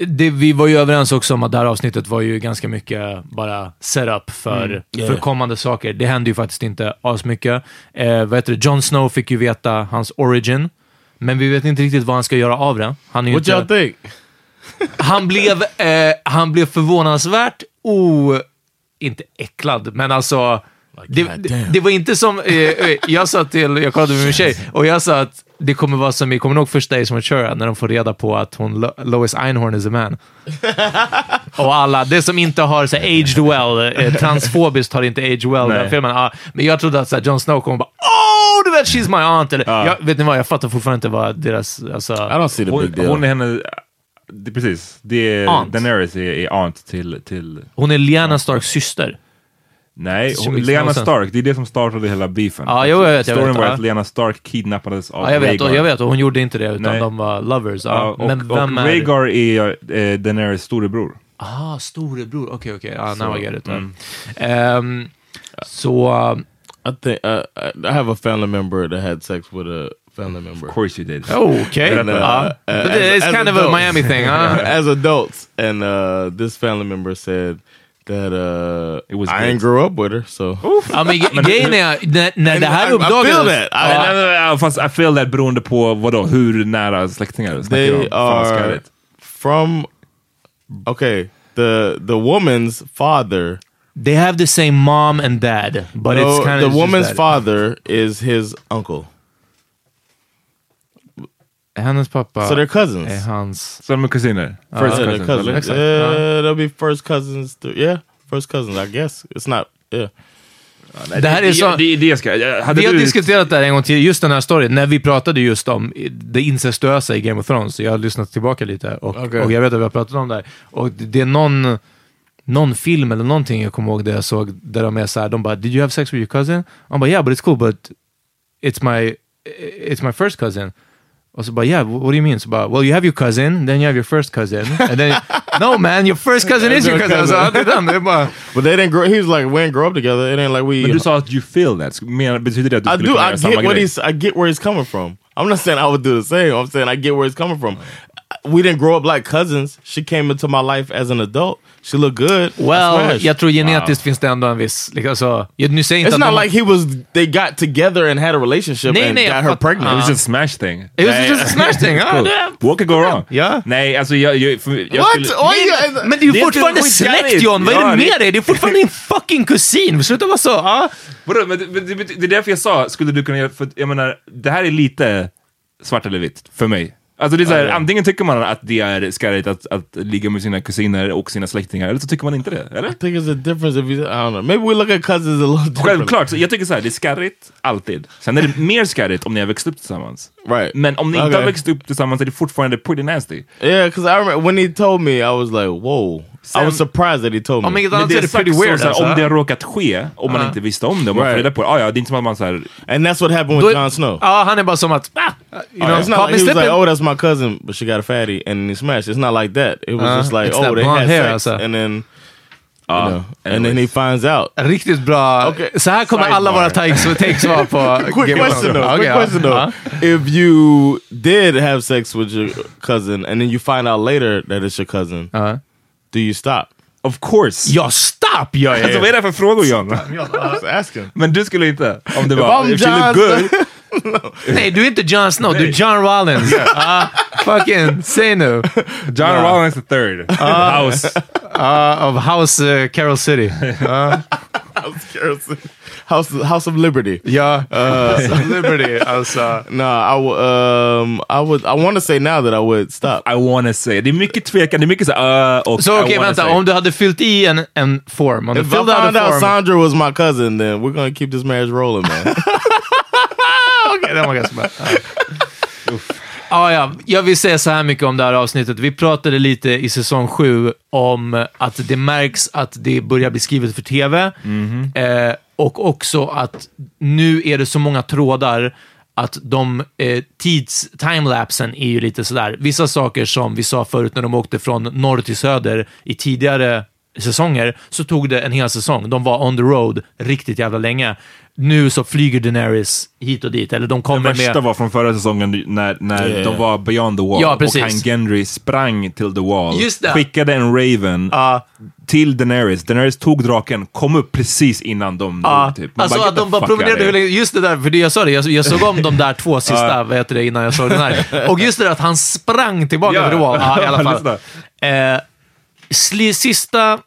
det, vi var ju överens också om att det här avsnittet var ju ganska mycket bara setup för, Mm. för Yeah. kommande saker. Det hände ju faktiskt inte asmycket. Eh, vad heter det? Jon Snow fick ju veta hans origin, men vi vet inte riktigt vad han ska göra av det. Han, är What y'all inte, think? (laughs) han, blev, eh, han blev förvånansvärt o... Inte äcklad, men alltså... Det, det, det var inte som... Eh, eh, jag sa till... Jag kollade med min tjej och jag sa att det kommer vara som i... Kommer ni ihåg första Ace Ventura när de får reda på att hon, Lo- Lois Einhorn is a man? (laughs) och alla, det som inte har så aged well, eh, transfobiskt har inte aged well, Nej. den filmen. Ja, men jag trodde att så här, Jon Snow kommer bara Oh, du vet, she's my aunt! Eller, jag, vet ni vad, jag fattar fortfarande inte vad deras... Alltså, I don't see the big Hon, deal. hon är henne, det, precis, det är, Aunt. Daenerys är, är aunt till, till hon är Lyanna Starks syster. Nej, hon, sense. Stark, det är det som startade hela beefen. Ja, jo, jag vet, jag Storyn vet, var ja. att Lyanna Stark kidnappades av Ja, jag vet, och Rhaegar. jag vet, och hon gjorde inte det, utan Nej. de var lovers. Ja. Och, men vem och är... Rhaegar är eh, Daenerys storebror. Ah, storebror. Okej, okej. Ah, Så, now I get it. mm. Ehm, så... um, I think uh, I- have a family member that had sex with a family member. Of course you did. Okej. And, uh, ja. uh, But as- it's as kind of a. Miami thing. huh? (laughs) as adults, and uh, this family member said that uh, It was I great. ain't grew up with her, so ja, men ge- grejen är, när, när det här I- I feel uppdagades... nej, Fast I feel that beroende på vadå, hur nära släktingar snackar vi they om? Fan, vad are from. Okay, the the woman's father. They have the same mom and dad, but no, it's kind of the woman's father is his uncle, Hennes pappa so they're cousins. är hans... Så de är kusiner? Yeah, First they're cousins, cousins. Exakt. Yeah, they'll be first cousins. th- yeah, first cousins. I guess it's not. Yeah. Det här är så... Det, det ska, hade Vi har du, diskuterat det här en gång till, just den här storyn, när vi pratade just om det incestuösa i Game of Thrones. Jag har lyssnat tillbaka lite och, Okej. och jag vet att vi har pratat om det här. Och det är någon, någon film eller någonting jag kommer ihåg det jag såg, där de är så här, de bara “Did you have sex with your cousin?” Han bara “Yeah, but it's cool, but it's my, it's my first cousin”. Och så bara “Yeah, what do you mean?” Så bara “Well, you have your cousin, then you have your first cousin, and then...” (laughs) “No man, your first cousin is your Your cousin!” Så cousin. alltid den, det är bara... But they didn't grow. He was like, we didn't grow up together. It ain't like we. men du sa att you feel that. Men, betyder det att du I do. I get what he's. I get where he's coming from. I'm not saying I would do the same. I'm saying I get where he's coming from. We didn't grow up like cousins. She came into my life as an adult. She looked good. Well, jag tror genetiskt finns det ändå en viss... Liksom, så, jag, nu säger jag It's inte att not de- like he was. They got together and had a relationship Nej, and nej, jag got her fattar. pregnant. It was just a smash thing. It was Nej. just a smash thing. (laughs) Cool. What could go wrong? Ja. Nej, alltså jag... jag, för, jag What? Skulle, you- Men det är ju fortfarande inte släkt. John, vad är det med dig? Det är fortfarande din (laughs) fucking kusin! Sluta vara så... Ja. Vadå, men, men, det, det är därför jag sa, skulle du kunna göra, för jag menar, det här är lite svart eller vitt för mig. Alltså det är så här, antingen tycker man att det är skarrigt att, att ligga med sina kusiner och sina släktingar, eller så tycker man inte det, eller? I think it's a difference if you. I don't know. Maybe we look at cousins a little different. Självklart, så jag tycker så här, det är skarrigt, alltid. Sen är det (laughs) mer skarrigt om ni har växt upp tillsammans. Right. Men om ni inte Okay. har växt upp tillsammans är det fortfarande pretty nasty. Yeah, because I remember when he told me, I was like, "Whoa!" I was surprised that he told me. Om inget Men annat det är är det sagt pretty weird så alltså. om det har råkat ske, om man inte visste om det, om man får Right. reda på det, ah, ja, det är inte som att man så här, and that's what happened with Då- Jon Snow. Ja, han är bara som att... Ah, you know, it's not like me he was like, "Oh, that's my cousin," but she got a fatty and he smashed. It's not like that. It was Uh, just like, "Oh, they had hair, sex," alltså. and then, you know, and then he finds out. Riktigt bra. Okej, Så här kommer alla sidebar. våra takes, takes vara på (laughs) Quick Game question though. Okej, quick ja. question though. Ja. If you did have sex with your cousin and then you find out later that it's your cousin, Ja. Do you stop? of course. Jag stopp! Stop! Jag. Alltså vad är det för frågor John? Asking. Men du skulle inte? Om det If var... I'm If she Jon good. (laughs) Nej, du är inte Jon Snow, du är John Rollins. Ah, fucking, säg nu. John Rollins the third. House. Ah, of House uh, Carol City. (laughs) Ah, House, House of Liberty. ja, uh, Liberty. Alltså. No, I would. Um, I would. I want to say now that I would stop. I wanna say. Det är mycket tvekan, det är mycket så uh, och Så okej, vänta. say. Om du hade fyllt i en, en form, om du If I found out form... Sandra was my cousin, then we're gonna keep this marriage rolling, man. (laughs) Okej, den var ganska bra. (laughs) Ja. Ah, ja. Jag vill säga så här mycket om det här avsnittet. Vi pratade lite i säsong sju om att det märks att det börjar bli skrivet för tv. Eh, och också att nu är det så många trådar att de eh, tids timelapsen är ju lite sådär. Vissa saker som vi sa förut när de åkte från norr till söder i tidigare säsonger, så tog det en hel säsong. De var on the road riktigt jävla länge. Nu så flyger Daenerys hit och dit, eller de Det kommer värsta med... var från förra säsongen när, när Yeah. de var beyond the wall Ja, och han Gendry sprang till the wall, Just det. skickade en Raven Ja. till Daenerys. Daenerys tog draken, kom upp precis innan de Ja, dog. Typ. Man alltså get att de bara promenerade hur länge, just det där, för det jag sa det, jag, jag såg om de där två (laughs) sista, vad heter det, innan jag såg den här. Och just det där att han sprang tillbaka Ja. till the wall, ja, i alla (laughs) fall. Sli, sista,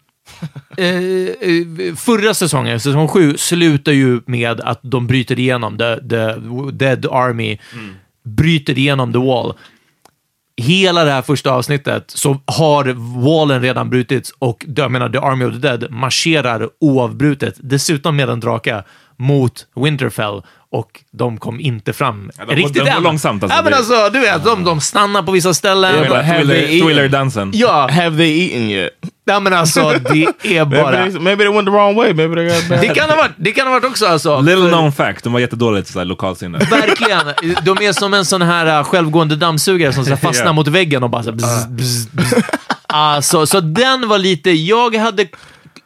eh, eh förra säsongen, säsong 7, slutar ju med att de bryter igenom, the, the Dead Army, bryter igenom the wall. Hela det här första avsnittet så har wallen redan brutits och jag menar, The Army of the Dead marscherar oavbrutet, dessutom med en drake, mot Winterfell och de kom inte fram Ja, de- riktigt de går än. långsamt, alltså. Ja, men alltså, du vet, de, de stannar på vissa ställen. Menar, have they thriller- eaten? Thriller-dansen. Ja, Have they eaten yet? ja, men alltså det är (laughs) Maybe bara... they, maybe they went the wrong way. Maybe they got bad. Det kan ha varit, det kan ha varit också alltså. Little known fact, de var jättedåligt så här, lokalsinne. (laughs) Verkligen. De är som en sån här uh, självgående dammsugare som så här (laughs) fastnar Ja. mot väggen och bara så här, bzz, bzz, bzz. Alltså, så den var lite... Jag hade,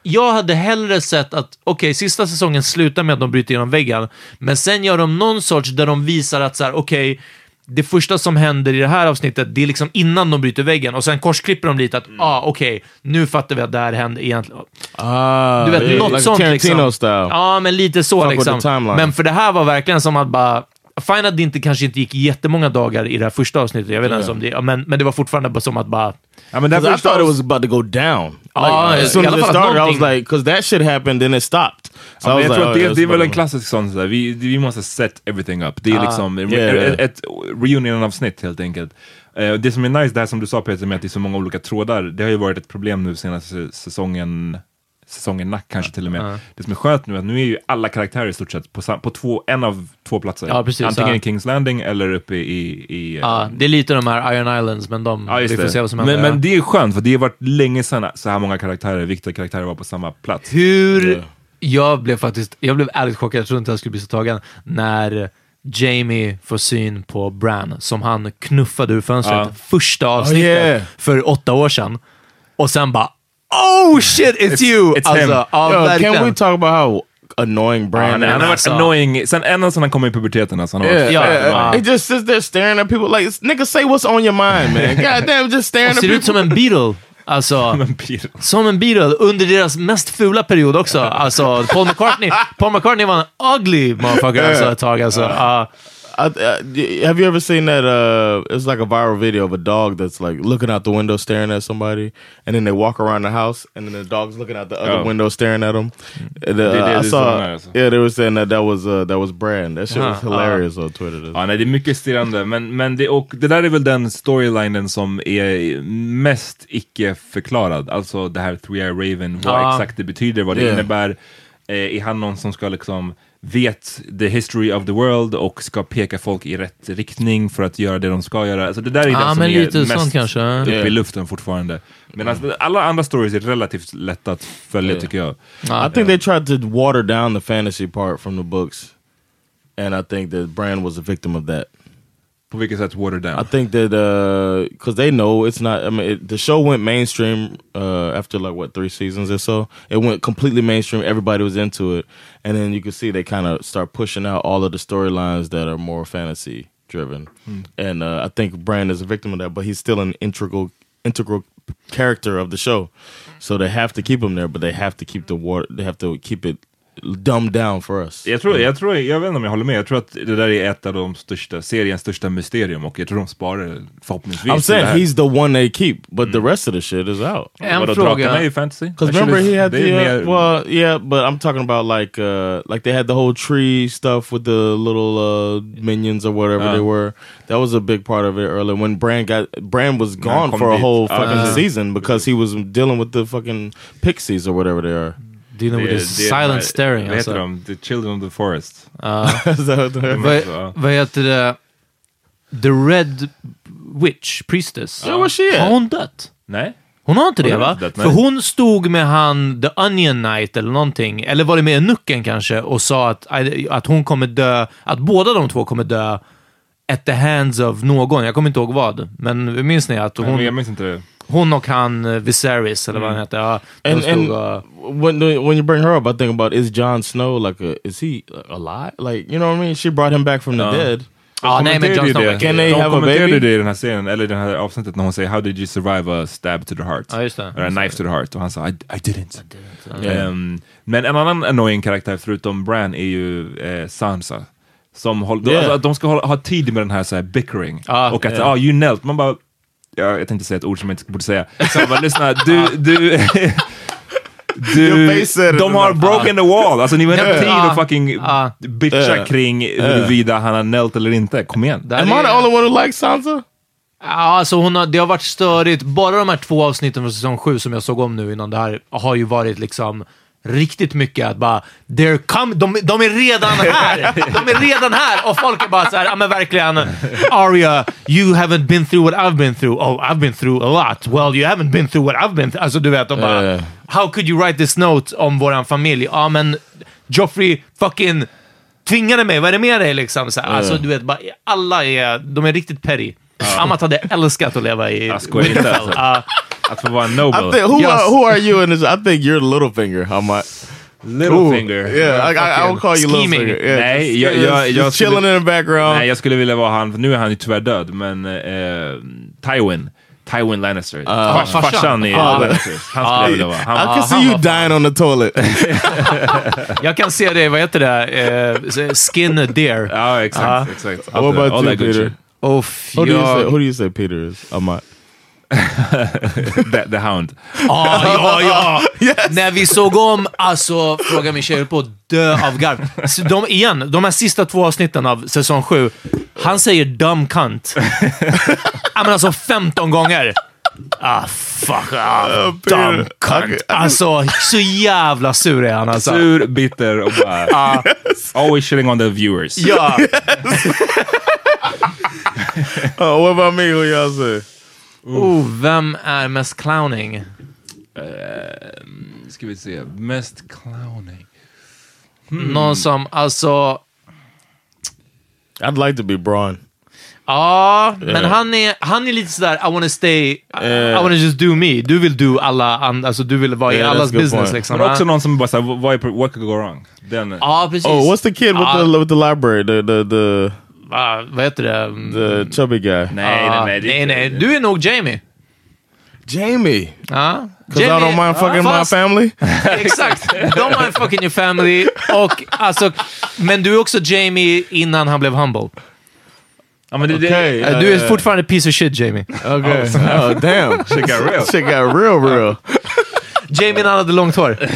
jag hade hellre sett att, okej, sista säsongen slutar med att de bryter igenom väggen, men sen gör de någon sorts där de visar att så här, okej, det första som händer i det här avsnittet, det är liksom innan de bryter väggen och sen korsklipper de lite att, ah, okej, nu fattar vi att det här hände egentligen. Ah, Du vet, yeah, något like sånt liksom. Ja, men lite så with liksom. Men för det här var verkligen som att bara... Fine att det inte, kanske inte gick jättemånga dagar i det här första avsnittet, jag vet inte ens om det, men, men det var fortfarande bara som att bara... Ja, men det här 'Cause I thought it was about to go down. Ah, Like, as soon i as it started, I was like, because that shit happened, then it stopped. So Ja, I jag tror like, att oh, det, yeah, det är väl en klassisk sån, sådär. Vi, vi måste set everything up. Det är liksom yeah. ett, ett reunion-avsnitt helt enkelt. Eh, det som är nice, det här som du sa Peter, med att det är så många olika trådar, det har ju varit ett problem nu senaste säsongen, säsongerna kanske till och med. Det som är skönt nu är att nu är ju alla karaktärer i stort sett på, på två, en av två platser. Ja, precis, Antingen ja. i Kings Landing eller uppe i... i eh, Ja, det är lite de här Iron Islands, men de, Ja, vi får det. se vad som händer. men, men det är skönt, för det har varit länge sedan så här många karaktärer, viktiga karaktärer var på samma plats. Hur... Jag blev faktiskt, jag blev ärligt chockad, jag trodde inte jag skulle bli så tagen, när Jamie får syn på Bran, som han knuffade ur fönstret Ja. första avsnittet yeah. för åtta år sedan. Och sen bara Oh shit, it's, It's- you! it's alltså, him. ja, Yo, verkligen. can we talk about how annoying Ja, Brand han, han har varit alltså. annoying, sen ända sedan han kom i puberteten alltså. Han Yeah, yeah, annoying. He just sits there staring at people like, nigga, say what's on your mind, man. (laughs) God damn, just staring Och at ser people. ut som en Beatle. Alltså, Men (laughs) Peter. som en Beatle under deras mest fula period också. Alltså, Paul McCartney, Paul McCartney var en ugly motherfucker alltså, ett tag. Alltså. Ja. I, uh, have you ever seen that? Uh, it's like a viral video of a dog that's like looking out the window staring at somebody, and then they walk around the house, and then the dog's looking out the other Oh. window staring at them. And, uh, They did I saw, yeah, they were saying that that was uh, that was Brand. That shit was Uh-huh. hilarious on Twitter. Ja, nej, det är mycket stirrande, men, men det, och det där är väl den storylinen som är mest icke-förklarad. Alltså det här Three Eye Raven, vad exakt det betyder, vad det Yeah. innebär. Eh, är han någon som ska liksom vet the history of the world och ska peka folk i rätt riktning för att göra det de ska göra. Alltså det där är Ja, den som men är lite mest sånt kanske. uppe i luften fortfarande. Medan alla andra stories är relativt lätta att följa Yeah. tycker jag. Ja. I think they tried to water down the fantasy part from the books, and I think that Brand was a victim of that. På vilket sätt water down? I think that because they know it's not. I mean, it, the show went mainstream uh, after like what three seasons or so. It went completely mainstream. Everybody was into it, and then you can see they kind of start pushing out all of the storylines that are more fantasy driven. And uh, I think Brand is a victim of that, but he's still an integral integral character of the show. So they have to keep him there, but they have to keep the water. They have to keep it dumbed down for us. Jag tror, jag tror, jag vet inte om jag håller med. Jag tror att det där är ett av de största, seriens största mysterium och jag tror de sparar det förhoppningsvis. I'm saying he's the one they keep, but the rest of the shit is out. En Vadå, fråga. drakarna är ju fantasy. Because remember he had the uh, mer- well yeah, but I'm talking about like uh like they had the whole tree stuff with the little uh minions or whatever Uh. they were. That was a big part of it earlier when Brand got Brand was gone for a whole Ja, fucking season because he was dealing with the fucking pixies or whatever they are. Dealing with Det- this det- silent nej, staring Vad heter alltså. de? The Children of the Forest. Ja. (laughs) (laughs) Vad, Ja. vad heter det? The Red Witch Priestess. She at? Har hon dött? Nej? Hon har inte Hon det va? inte dött, För nej. hon stod med han, The Onion Knight eller någonting, eller var det med Nucken kanske, och sa att, att hon kommer dö, att båda de två kommer dö at the hands of någon. Jag kommer inte ihåg vad, men minns ni att Men jag hon, minns inte det. Hon och han eh, Viserys, eller vad han heter, ja, de and stod and when the, when you bring her up, I think about is Jon Snow like a is he alive? Like you know what I mean? She brought him back from the dead. Ja, nej men Jon Snow det. Can they De have a kommenterade baby? det i den här serien, eller i det här avsnittet när hon säger How did you survive a stab to the heart? Ja, just det. Eller a knife to the heart. Och han sa I, I didn't. Yeah. Ehm, men en annan annoying karaktär förutom Bran är ju eh, Sansa. Som håll, de, Yeah. alltså, att de ska hålla, ha tid med den här, så här bickering. Ah, och att yeah. ah, you knelt. Man bara, ja, jag tänkte säga ett ord som jag inte borde säga. (laughs) Så jag bara, lyssna, du, du, (laughs) du de har broken the wall. Alltså ni har inte tid att fucking bitcha kring huruvida han har knelt eller inte. Kom igen. Am I är- the only one who likes Sansa? Ja, alltså hon har, det har varit störigt. Bara de här två avsnitten från säsong sju som jag såg om nu innan det här har ju varit liksom riktigt mycket att bara, they're come, de, de är redan här! De är redan här! Och folk är bara så här, ja men verkligen, Arya, you haven't been through what I've been through. Oh, I've been through a lot. Well, you haven't been through what I've been through. Alltså du vet, de bara, Ja. how could you write this note om våran familj? Ja men, Joffrey fucking tvingade mig, vad är det med dig liksom? Så här, Alltså du vet, bara, alla är, de är riktigt petty. Amat hade älskat att leva i Jag skojar inte, Winterfell. Att få vara en I noble. think who Yes. are, who are you in this? I think you're Littlefinger. I'm like, Littlefinger. yeah, I, I, I will call you. Littlefinger. Yeah, Nej, just- jag- just- jag- jag just chilling skulle- in the background. Nej, jag skulle vilja vara han, nu är han ju tyvärr död, men eh, Tywin. Tywin Lannister. Fars, farsan. farsan i Ja. Lannisters. Han skulle jag vilja vara. I Han, can han see you dying on the toilet. (laughs) Jag kan se det, vad heter det? Eh, skin deer. ja, exakt. Exakt. what about you, Peter? Och Who do you say? Who do you say Peter is? I'm not. (laughs) the, the Hound. Ah, ja, ja! (laughs) När vi såg om, alltså, fråga min tjej, på att dö av garv. Så De, igen, de här sista två avsnitten av säsong sju, han säger dumb cunt. (laughs) ja, men alltså 15 gånger. Ah, fuck. Ah, dumb cunt. Alltså, så jävla sur är han alltså. Sur, bitter och bara... Always shitting on the viewers. Ja. Oh, what about me? Who y'all say? Oh, vem är mest clowning? Eh, ska vi se. Mest clowning. Någon som, alltså... I'd like to be Braun. Ja, men Yeah. han är, han är lite sådär, I wanna stay, I, I Eh. wanna just do me. Du vill do alla andra, alltså du vill vara i Yeah, allas that's a good business point. liksom. Men också någon som bara såhär, what could go wrong? Den, Ja, precis. Oh, what's the kid with Ah. the with the library? The the the Va, vad heter det? the chubby guy. nej, nej, Ja, nej. det nej, inte- nej. Du är nog Jamie. Jamie. Ja. Because I don't mind fucking my fast- family. (laughs) Exakt. Don't mind fucking your family. Och alltså, men du är också Jamie innan han blev humble. Ja, men det, det, Okay. Eh, du är fortfarande piece of shit, Jamie. Okay. Oh, damn. (laughs) Shit got real. Shit got real, real. Jamie när han hade långt hår. Uh,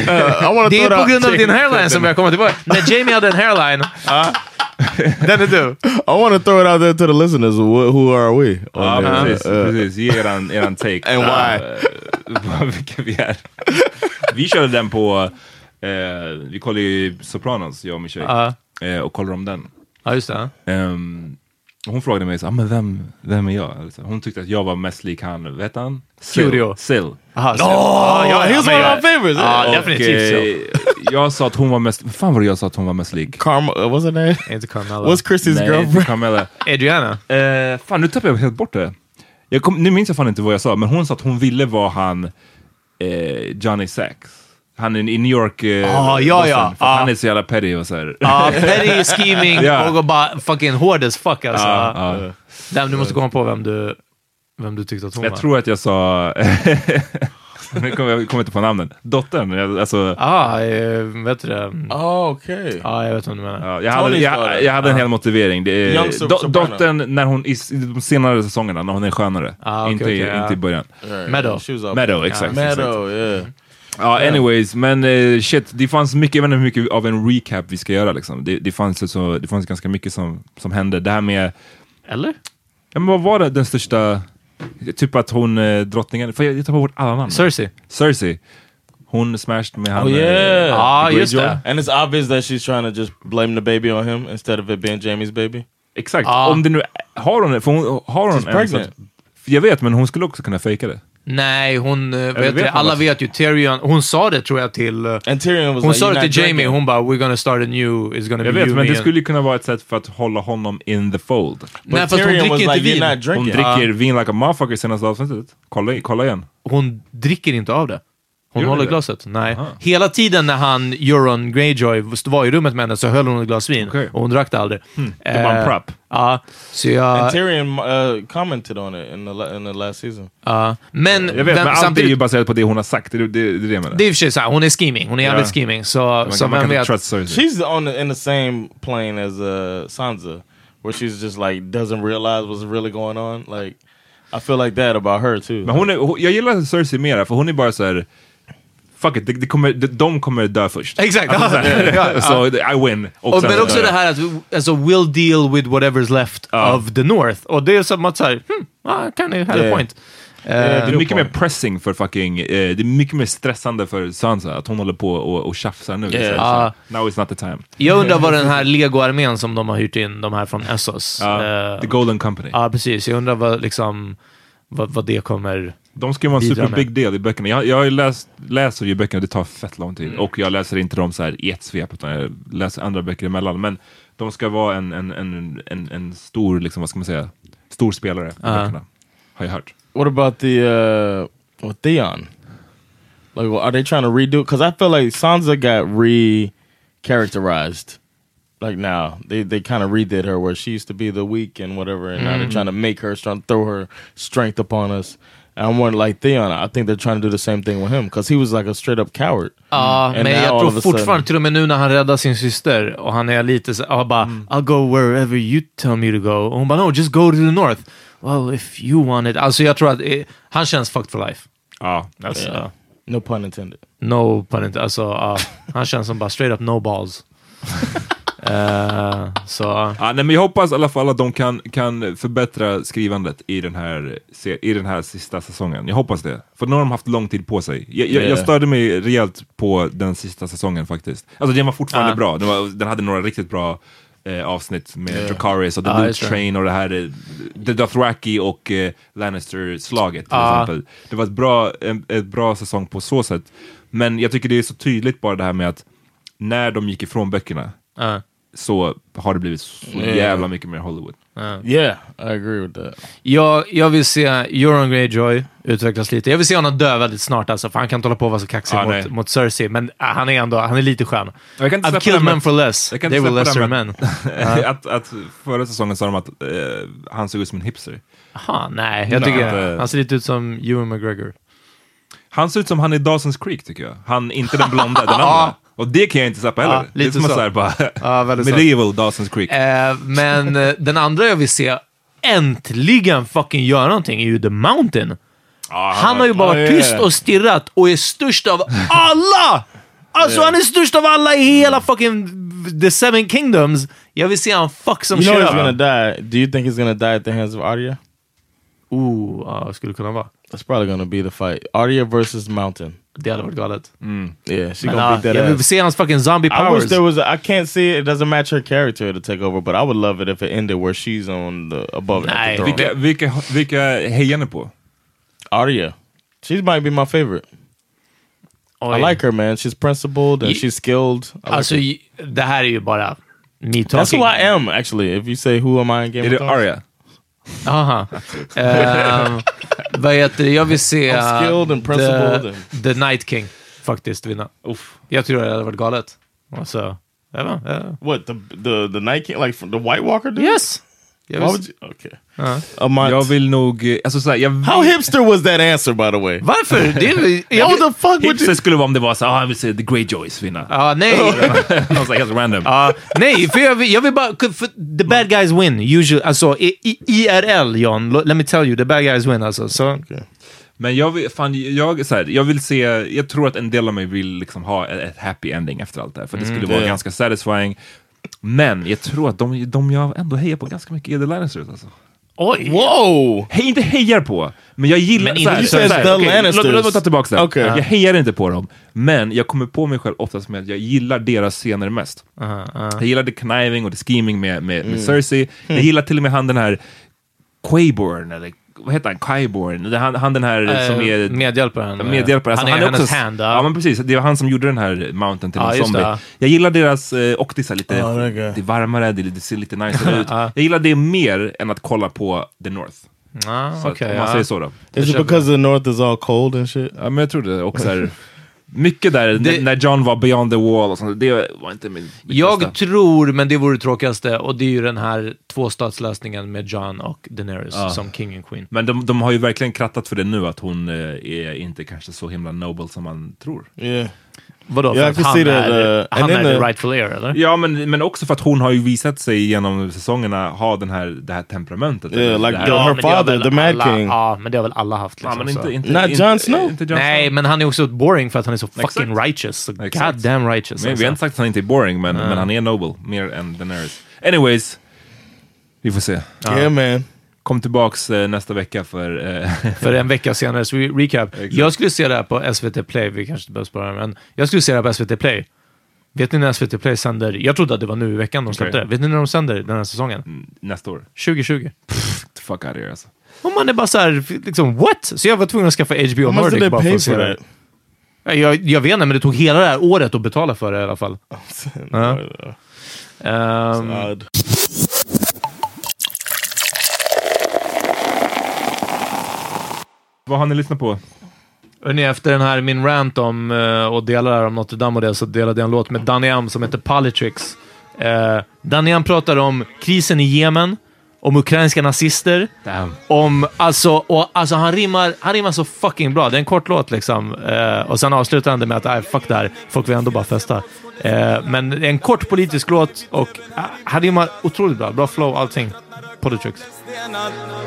Det är på grund av din hairline som jag kommer tillbaka. När Jamie hade en hairline, den är du. I want to throw it out there to the listeners. Who, who are we? Ja, there? precis. Uh, precis. Ge eran, eran take. (laughs) And why? (laughs) Uh, vilka vi är. (laughs) vi körde den på, eh, vi kollade ju Sopranos, jag och min tjej. Eh, och kollade om den. Ja, just det. Ehm, hon frågade mig, så, ah, men vem, vem är jag? Alltså, hon tyckte att jag var mest lik han, vet han? Sill. Curio. Sill. Aha, så- oh, ja, he was men one jag- of my favorites. Ja, Uh, definitivt jag sa att hon var mest, vad fan var det jag sa att hon var mest lik? Karma. Uh, what's her name? Inte Carmella. What's Chrissy's Nej, girlfriend? Carmella. (laughs) Adriana? Eh, fan, nu tappade jag helt bort det. Jag kom, nu minns jag fan inte vad jag sa, men hon sa att hon ville vara han eh, Johnny Sacks. Han är i New York. Eh, Ah, ja, ja. Ah. Han är så jävla petty och så här. Ja, petty scheming (laughs) Ja. och bara fucking hård as fuck alltså. Ja, ja. Damn, du måste komma på vem du... vem du tyckte att hon Jag var. tror att jag sa... (laughs) nu kommer jag kommer inte på namnen. Dottern, jag- alltså... Ah, eh, vet du det? Oh, okay. Ja, jag vet vad du menar. Ja, jag, hade, jag, jag hade en Ja. hel motivering. Det do, dottern när hon, i, de senare säsongerna, när hon är skönare. Ah, okej, inte, okej, i- ja. inte i början. Right. Meadow. Up. Meadow, exakt. exakt. Meadow, yeah. Ja, anyways, men eh, shit, det fanns mycket, jag vet inte hur mycket av en recap vi ska göra liksom. Det, det, fanns, så, det fanns ganska mycket som, som hände. Det här med, Eller? ja, men vad var det den största, typ att hon, eh, drottningen, för jag, jag tar bort alla namn. Cersei. Cersei. Hon smashed med han. Oh eh, yeah. Ah, Greyjoy. just det. And it's obvious that she's trying to just blame the baby on him instead of it being Jamie's baby. Exakt, Ah. om det nu, har hon, för hon har hon She's en pregnant. sorts- jag vet, men hon skulle också kunna fejka det. Nej, hon... eh, Vet vet det, alla vet ju, Tyrion, hon sa det tror jag till... eh, And Tyrion was Hon like, sa "You're det till Jamie, drinking." hon bara “We're gonna start a new, it's gonna Jag be vet, you, men me det and-" skulle ju kunna vara ett sätt för att hålla honom in the fold. Nej, fast hon dricker inte like, vin. "You're not Hon drinking." dricker vin like a motherfucker i senaste avsnittet. Kolla, kolla igen. Hon dricker inte av det. Hon håller det? glaset. Nej. Aha. Hela tiden när han, Euron Greyjoy, var i rummet med henne så höll hon ett glas vin. Okej. Och hon drack det aldrig. Det var en Eh, prep. Ja, så jag... And Tyrion uh, commented on it in the in the last season. ja. men, Jag vet, vem- men allt är ju baserat på det hon har sagt. Det är det, det, är det jag menar. det är i och för sig här, hon är scheming. Hon är jävligt Ja. scheming. Så, man så man vem vet. trust Cersei. She's on the, in the same plane as uh, Sansa, where she's just like doesn't realize what's really going on. Like, I feel like that about her too. Men hon är, hon, jag gillar Cersei mer, för hon är bara så här. Fuck it, det, det kommer, de, de kommer dö först. Exakt. Alltså, (laughs) Ja, (laughs) så I win. Och Och, men så också det här att alltså, we'll deal with whatever's left Ja. of the North. Och det är som att såhär, hmm, ah, kind of had a point. Eh, Det är Good mycket mer pressing för fucking, eh, det är mycket mer stressande för Sansa att hon håller på och, och tjafsar nu. Yeah. Så, now is not the time. Jag undrar vad den (laughs) här Lego-armén som de har hyrt in, de här från Essos. Eh, the Golden Company. Ja, precis. Jag undrar vad, liksom, vad, vad det kommer... De ska vara en super big deal i böckerna. Jag, jag läst, läser ju böckerna, det tar fett lång tid. Och jag läser inte dem så här i ett svep, utan jag läser andra böcker emellan. Men de ska vara en, en, en, en, en stor, liksom, vad ska man säga, stor spelare i Ja. böckerna. Har jag hört. What about the uh, with Theon? Like, are they trying to redo? Because I feel like Sansa got re-characterized. Like now, they they kind of redid her where she used to be the weak and whatever, and now they're mm. trying to make her strong, throw her strength upon us. And I'm wondering, like Theon, I think they're trying to do the same thing with him because he was like a straight up coward. Ja, And men now jag all tror of a fortfarande, sudden- till och med nu när han räddar sin syster och han är lite så, ja, bara mm. I'll go wherever you tell me to go. Och hon bara no, just go to the north. Well, if you want it. Alltså jag tror att eh, han känns fucked for life. Ja, alltså. Yeah. No pun intended. No pun intended. Alltså, ja, han känns som bara straight up no balls. (laughs) Eh, så, Ja, nej, men jag hoppas i alla fall att de kan, kan förbättra skrivandet i den, här, i den här sista säsongen. Jag hoppas det. För nu har de haft lång tid på sig. Jag, jag, jag störde mig rejält på den sista säsongen faktiskt. Alltså den var fortfarande Ja. bra. Den, var, den hade några riktigt bra eh, avsnitt med Yeah. Dracarys och The Loot det. Train och det här eh, The Dothraki och eh, Lannister-slaget till Ja. exempel. Det var ett bra, en, ett bra säsong på så sätt. Men jag tycker det är så tydligt bara det här med att när de gick ifrån böckerna ja. Så har det blivit så Yeah. jävla mycket mer Hollywood. Yeah, I agree with that. Jag, jag vill se Euron Greyjoy utvecklas lite. Jag vill se honom dö väldigt snart alltså, för han kan inte hålla på och vara så kaxig Ah, mot, mot Cersei. Men äh, han är ändå, han är lite skön. I've killed men for less. They were lesser men. (laughs) att, att förra säsongen sa de att eh, han såg ut som en hipster. Aha, nej, jag Nej. tycker Inte- han ser lite ut som Ewan McGregor. Han ser ut som han i Dawson's Creek tycker jag. Han, inte den blonda, den andra. (laughs) Och det kan jag inte släppa heller. Ja, det är lite som så. så. här bara, Ja, medieval Dawson's Creek. Eh, men eh, den andra jag vill se äntligen fucking göra någonting är ju The Mountain. Ja, Han har ju bara varit yeah. tyst och stirrat och är störst av alla! Alltså han är störst av alla i hela fucking the seven kingdoms. Jag vill se han fuck som You know shit he's gonna die. Do you think he's gonna die at the hands of Arya? Ooh, ja, skulle kunna vara. That's probably gonna be the fight. Arya versus Mountain. Det hade varit galet. Mm. Yeah, she Men, gonna ja, beat that jag vill ass. se hans fucking zombie powers. I wish there was. A, I can't see it. It doesn't match her character to take over, but I would love it if it ended where she's on the above at Nej, the throne. Vilka, vilka, vilka hejar ni på? Arya, she might be my favorite. Oj. I like her, man. She's principled and Ye- she's skilled. I like Alltså, her. i- det här är ju bara me That's talking. who I am, actually. If you say who am I in Game Är of det Thrones? Arya? Aha. Ehm, vad heter det? Jag vill se the, and- the Night King faktiskt vinna. Uff. Jag tror det hade varit galet. Alltså, ja, ja. What the the the Night King, like the White Walker dude? Yes! Jag Why vill- would you? Okay. A month. Jag vill nog... eh, Alltså, så här, jag, How hipster was that answer, by the way? Varför? Det är, jag, (laughs) How the fuck Hipster you? skulle vara om det var så ah, jag vill se The Greyjoys vinna. Ja, nej. Något så här helt random. Ja, nej, för jag vill, jag vill bara... För the bad guys win, usually. Alltså, i, i, IRL, John. Let me tell you, the bad guys win alltså. Så, Men jag vill, fan, jag, så här, jag vill se, jag tror att en del av mig vill liksom ha ett, happy ending efter allt det här, för det skulle vara det- ganska satisfying. Men jag tror att de, de jag ändå hejar på ganska mycket är The Lannisters alltså. Oj! Whoa! Hej, inte hejar på, men jag gillar... Men så här, inte så här, så- så här, The okej, Lannisters. Låt, låt mig ta tillbaka det. Okej. Jag hejar inte på dem, men jag kommer på mig själv oftast med att jag gillar deras scener mest. Jag gillar the conniving och the scheming med, med, med Cersei. Jag gillar till och med han den här Quayborn, eller vad heter han? Kyborn? Är Han, han den här som är... Medhjälparen. Medhjälpare. Alltså, han är, också, hennes hand. ja. Ja. men precis, det var han som gjorde den här mountain till Ja, en zombie. det, ja. Jag gillar deras eh, optisar lite, Ja, det är det är varmare, det, det ser lite nice (laughs) ut. Ja. Jag gillar det mer än att kolla på The North. Ah, Så att, om man ja. säger så då. Is it because the north is all cold and shit? Ja, men jag tror det också är... (laughs) Mycket där, Det- när John var beyond the wall och sånt, det var inte min... mitt Jag bästa. tror, men det vore det tråkigaste, och det är ju den här tvåstatslösningen med John och Daenerys Ja. som king and queen. Men de, de har ju verkligen krattat för det nu, att hon eh, är inte kanske så himla noble som man tror. Yeah. Vadå? I för att han är, uh, han är the rightful heir, eller? Ja, men, men också för att hon har ju visat sig genom säsongerna ha den här, det här temperamentet. Yeah, Det like här- the- her men det father, the Mad alla, King. Ja, men det har väl alla haft. Ja, Liksom, men så. inte, inte, Not Jon Snow. Nej, Snow. men han är också boring för att han är så fucking Exakt. righteous. Så Exakt. God damn righteous. Men, vi alltså. har inte sagt att han inte är boring, men, men han är noble. Mer än Daenerys. Anyways, vi får se. Yeah, man. Kom tillbaks eh, nästa vecka för... Eh, (laughs) För en vecka senare, så re- recap. Jag skulle se det här på SVT Play, vi kanske inte behöver spara men jag skulle se det här på SVT Play. Vet ni när SVT Play sänder? Jag trodde att det var nu i veckan de släppte Okej. det. Vet ni när de sänder den här säsongen? nästa år. 2020. Fuck out of here alltså. Och man är bara så här, liksom what? Så jag var tvungen att skaffa HBO Nordic they bara för att se det. Jag, jag vet inte, men det tog hela det här året att betala för det i alla fall. (laughs) Ja. Ehm, Vad har ni lyssnat på? Hörrni, efter den här min rant om uh, och delar om Notre Dame och det, så delade jag en låt med Danny Am som heter Politics. Uh, Danny Am pratar om krisen i Jemen, om ukrainska nazister, Damn. om, alltså, och, alltså han, rimmar, han rimmar så fucking bra. Det är en kort låt liksom. Eh, och sen avslutar han det med att, nej fuck det här, folk vill ändå bara festa. Eh, men det är en kort politisk låt och uh, han rimmar otroligt bra. Bra flow, allting. Politics.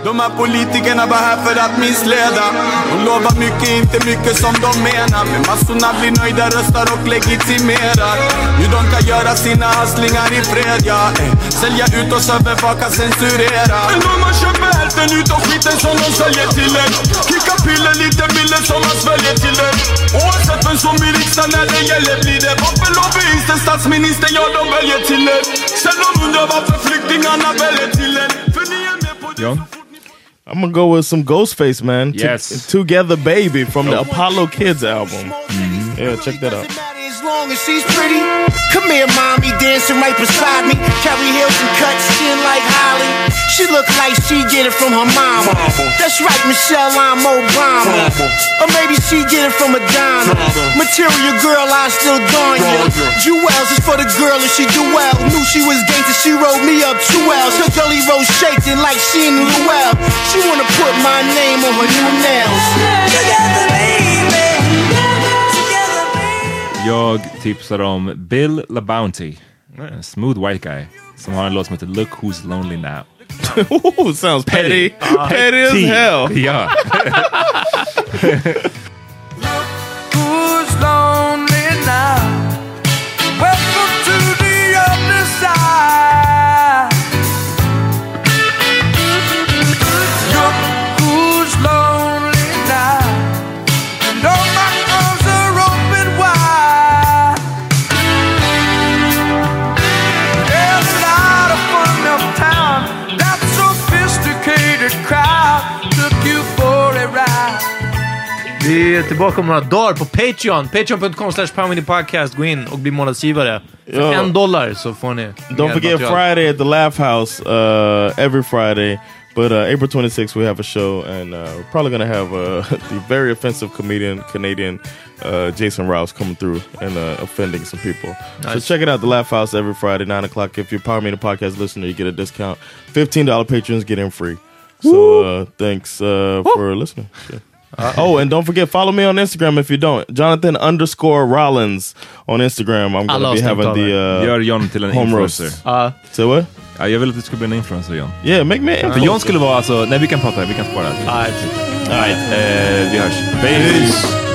De här politikerna var här för att missleda. De lovar mycket, inte mycket som de menar. Men massorna blir nöjda, röstar och legitimerar. Hur de kan göra sina hasslingar i fred, ja. Eh. Sälja ut oss, övervaka, censurera. Men om man köper hälften utav skiten som de säljer till en Kicka piller, lite bilder som man sväljer till en Oavsett vem som i riksdagen när det gäller blir det. Vapenlobbyisten, statsministern, ja de väljer till en Sen de undrar varför flyktingarna väljer till en För ni är med på det John? I'm gonna go with some Ghostface, man. To- Yes. Together Baby from the Apollo Kids album. Yeah, check that out. As long as she's pretty. Come here, mommy, dancing right beside me. Carry heels and cut skin like Holly. She look like she get it from her mama. That's right, Michelle, I'm Obama. Or maybe she get it from Madonna. Material girl, I still dawn ya. Jewels is for the girl if she do well. Knew she was gangster, she rolled me up two L's. Her gully rose shaking like she in Luell. She wanna put my name on her new nails. Together, baby. Jag tipsar om Bill LaBounty. En smooth white guy. Som har en låt som heter Look Who's Lonely Now. Ooh, (laughs) sounds petty. Petty as Petty. hell. Ja. (laughs) Who's lonely now? Vi är tillbaka om några dagar på Patreon. Patreon.com slash podcast. Gå in och bli månadsgivare. För en dollar så får ni Don't forget material. Friday at the Laugh House. Uh, every Friday But uh, April 26th, we have a show, and uh, we're probably going to have uh, (laughs) the very offensive comedian Canadian uh, Jason Rouse coming through and uh, offending some people. So Nice. check it out, the Laugh House, every Friday, 9 o'clock. If you're Power Meter Podcast listener, you get a discount. $15 patrons get in free. So uh, thanks uh, for listening. Shit. oh, and don't forget, follow me on Instagram if you don't. Jonathan underscore Rollins on Instagram. I'm to be having the uh, Gör John till en home influencer. Ja. Say what? Ja, jag vill att du ska bli en influencer John. Yeah, make me an För influencer. John skulle vara alltså, nej vi kan prata, vi kan spara tycker- Alright, eh, vi hörs. Peace.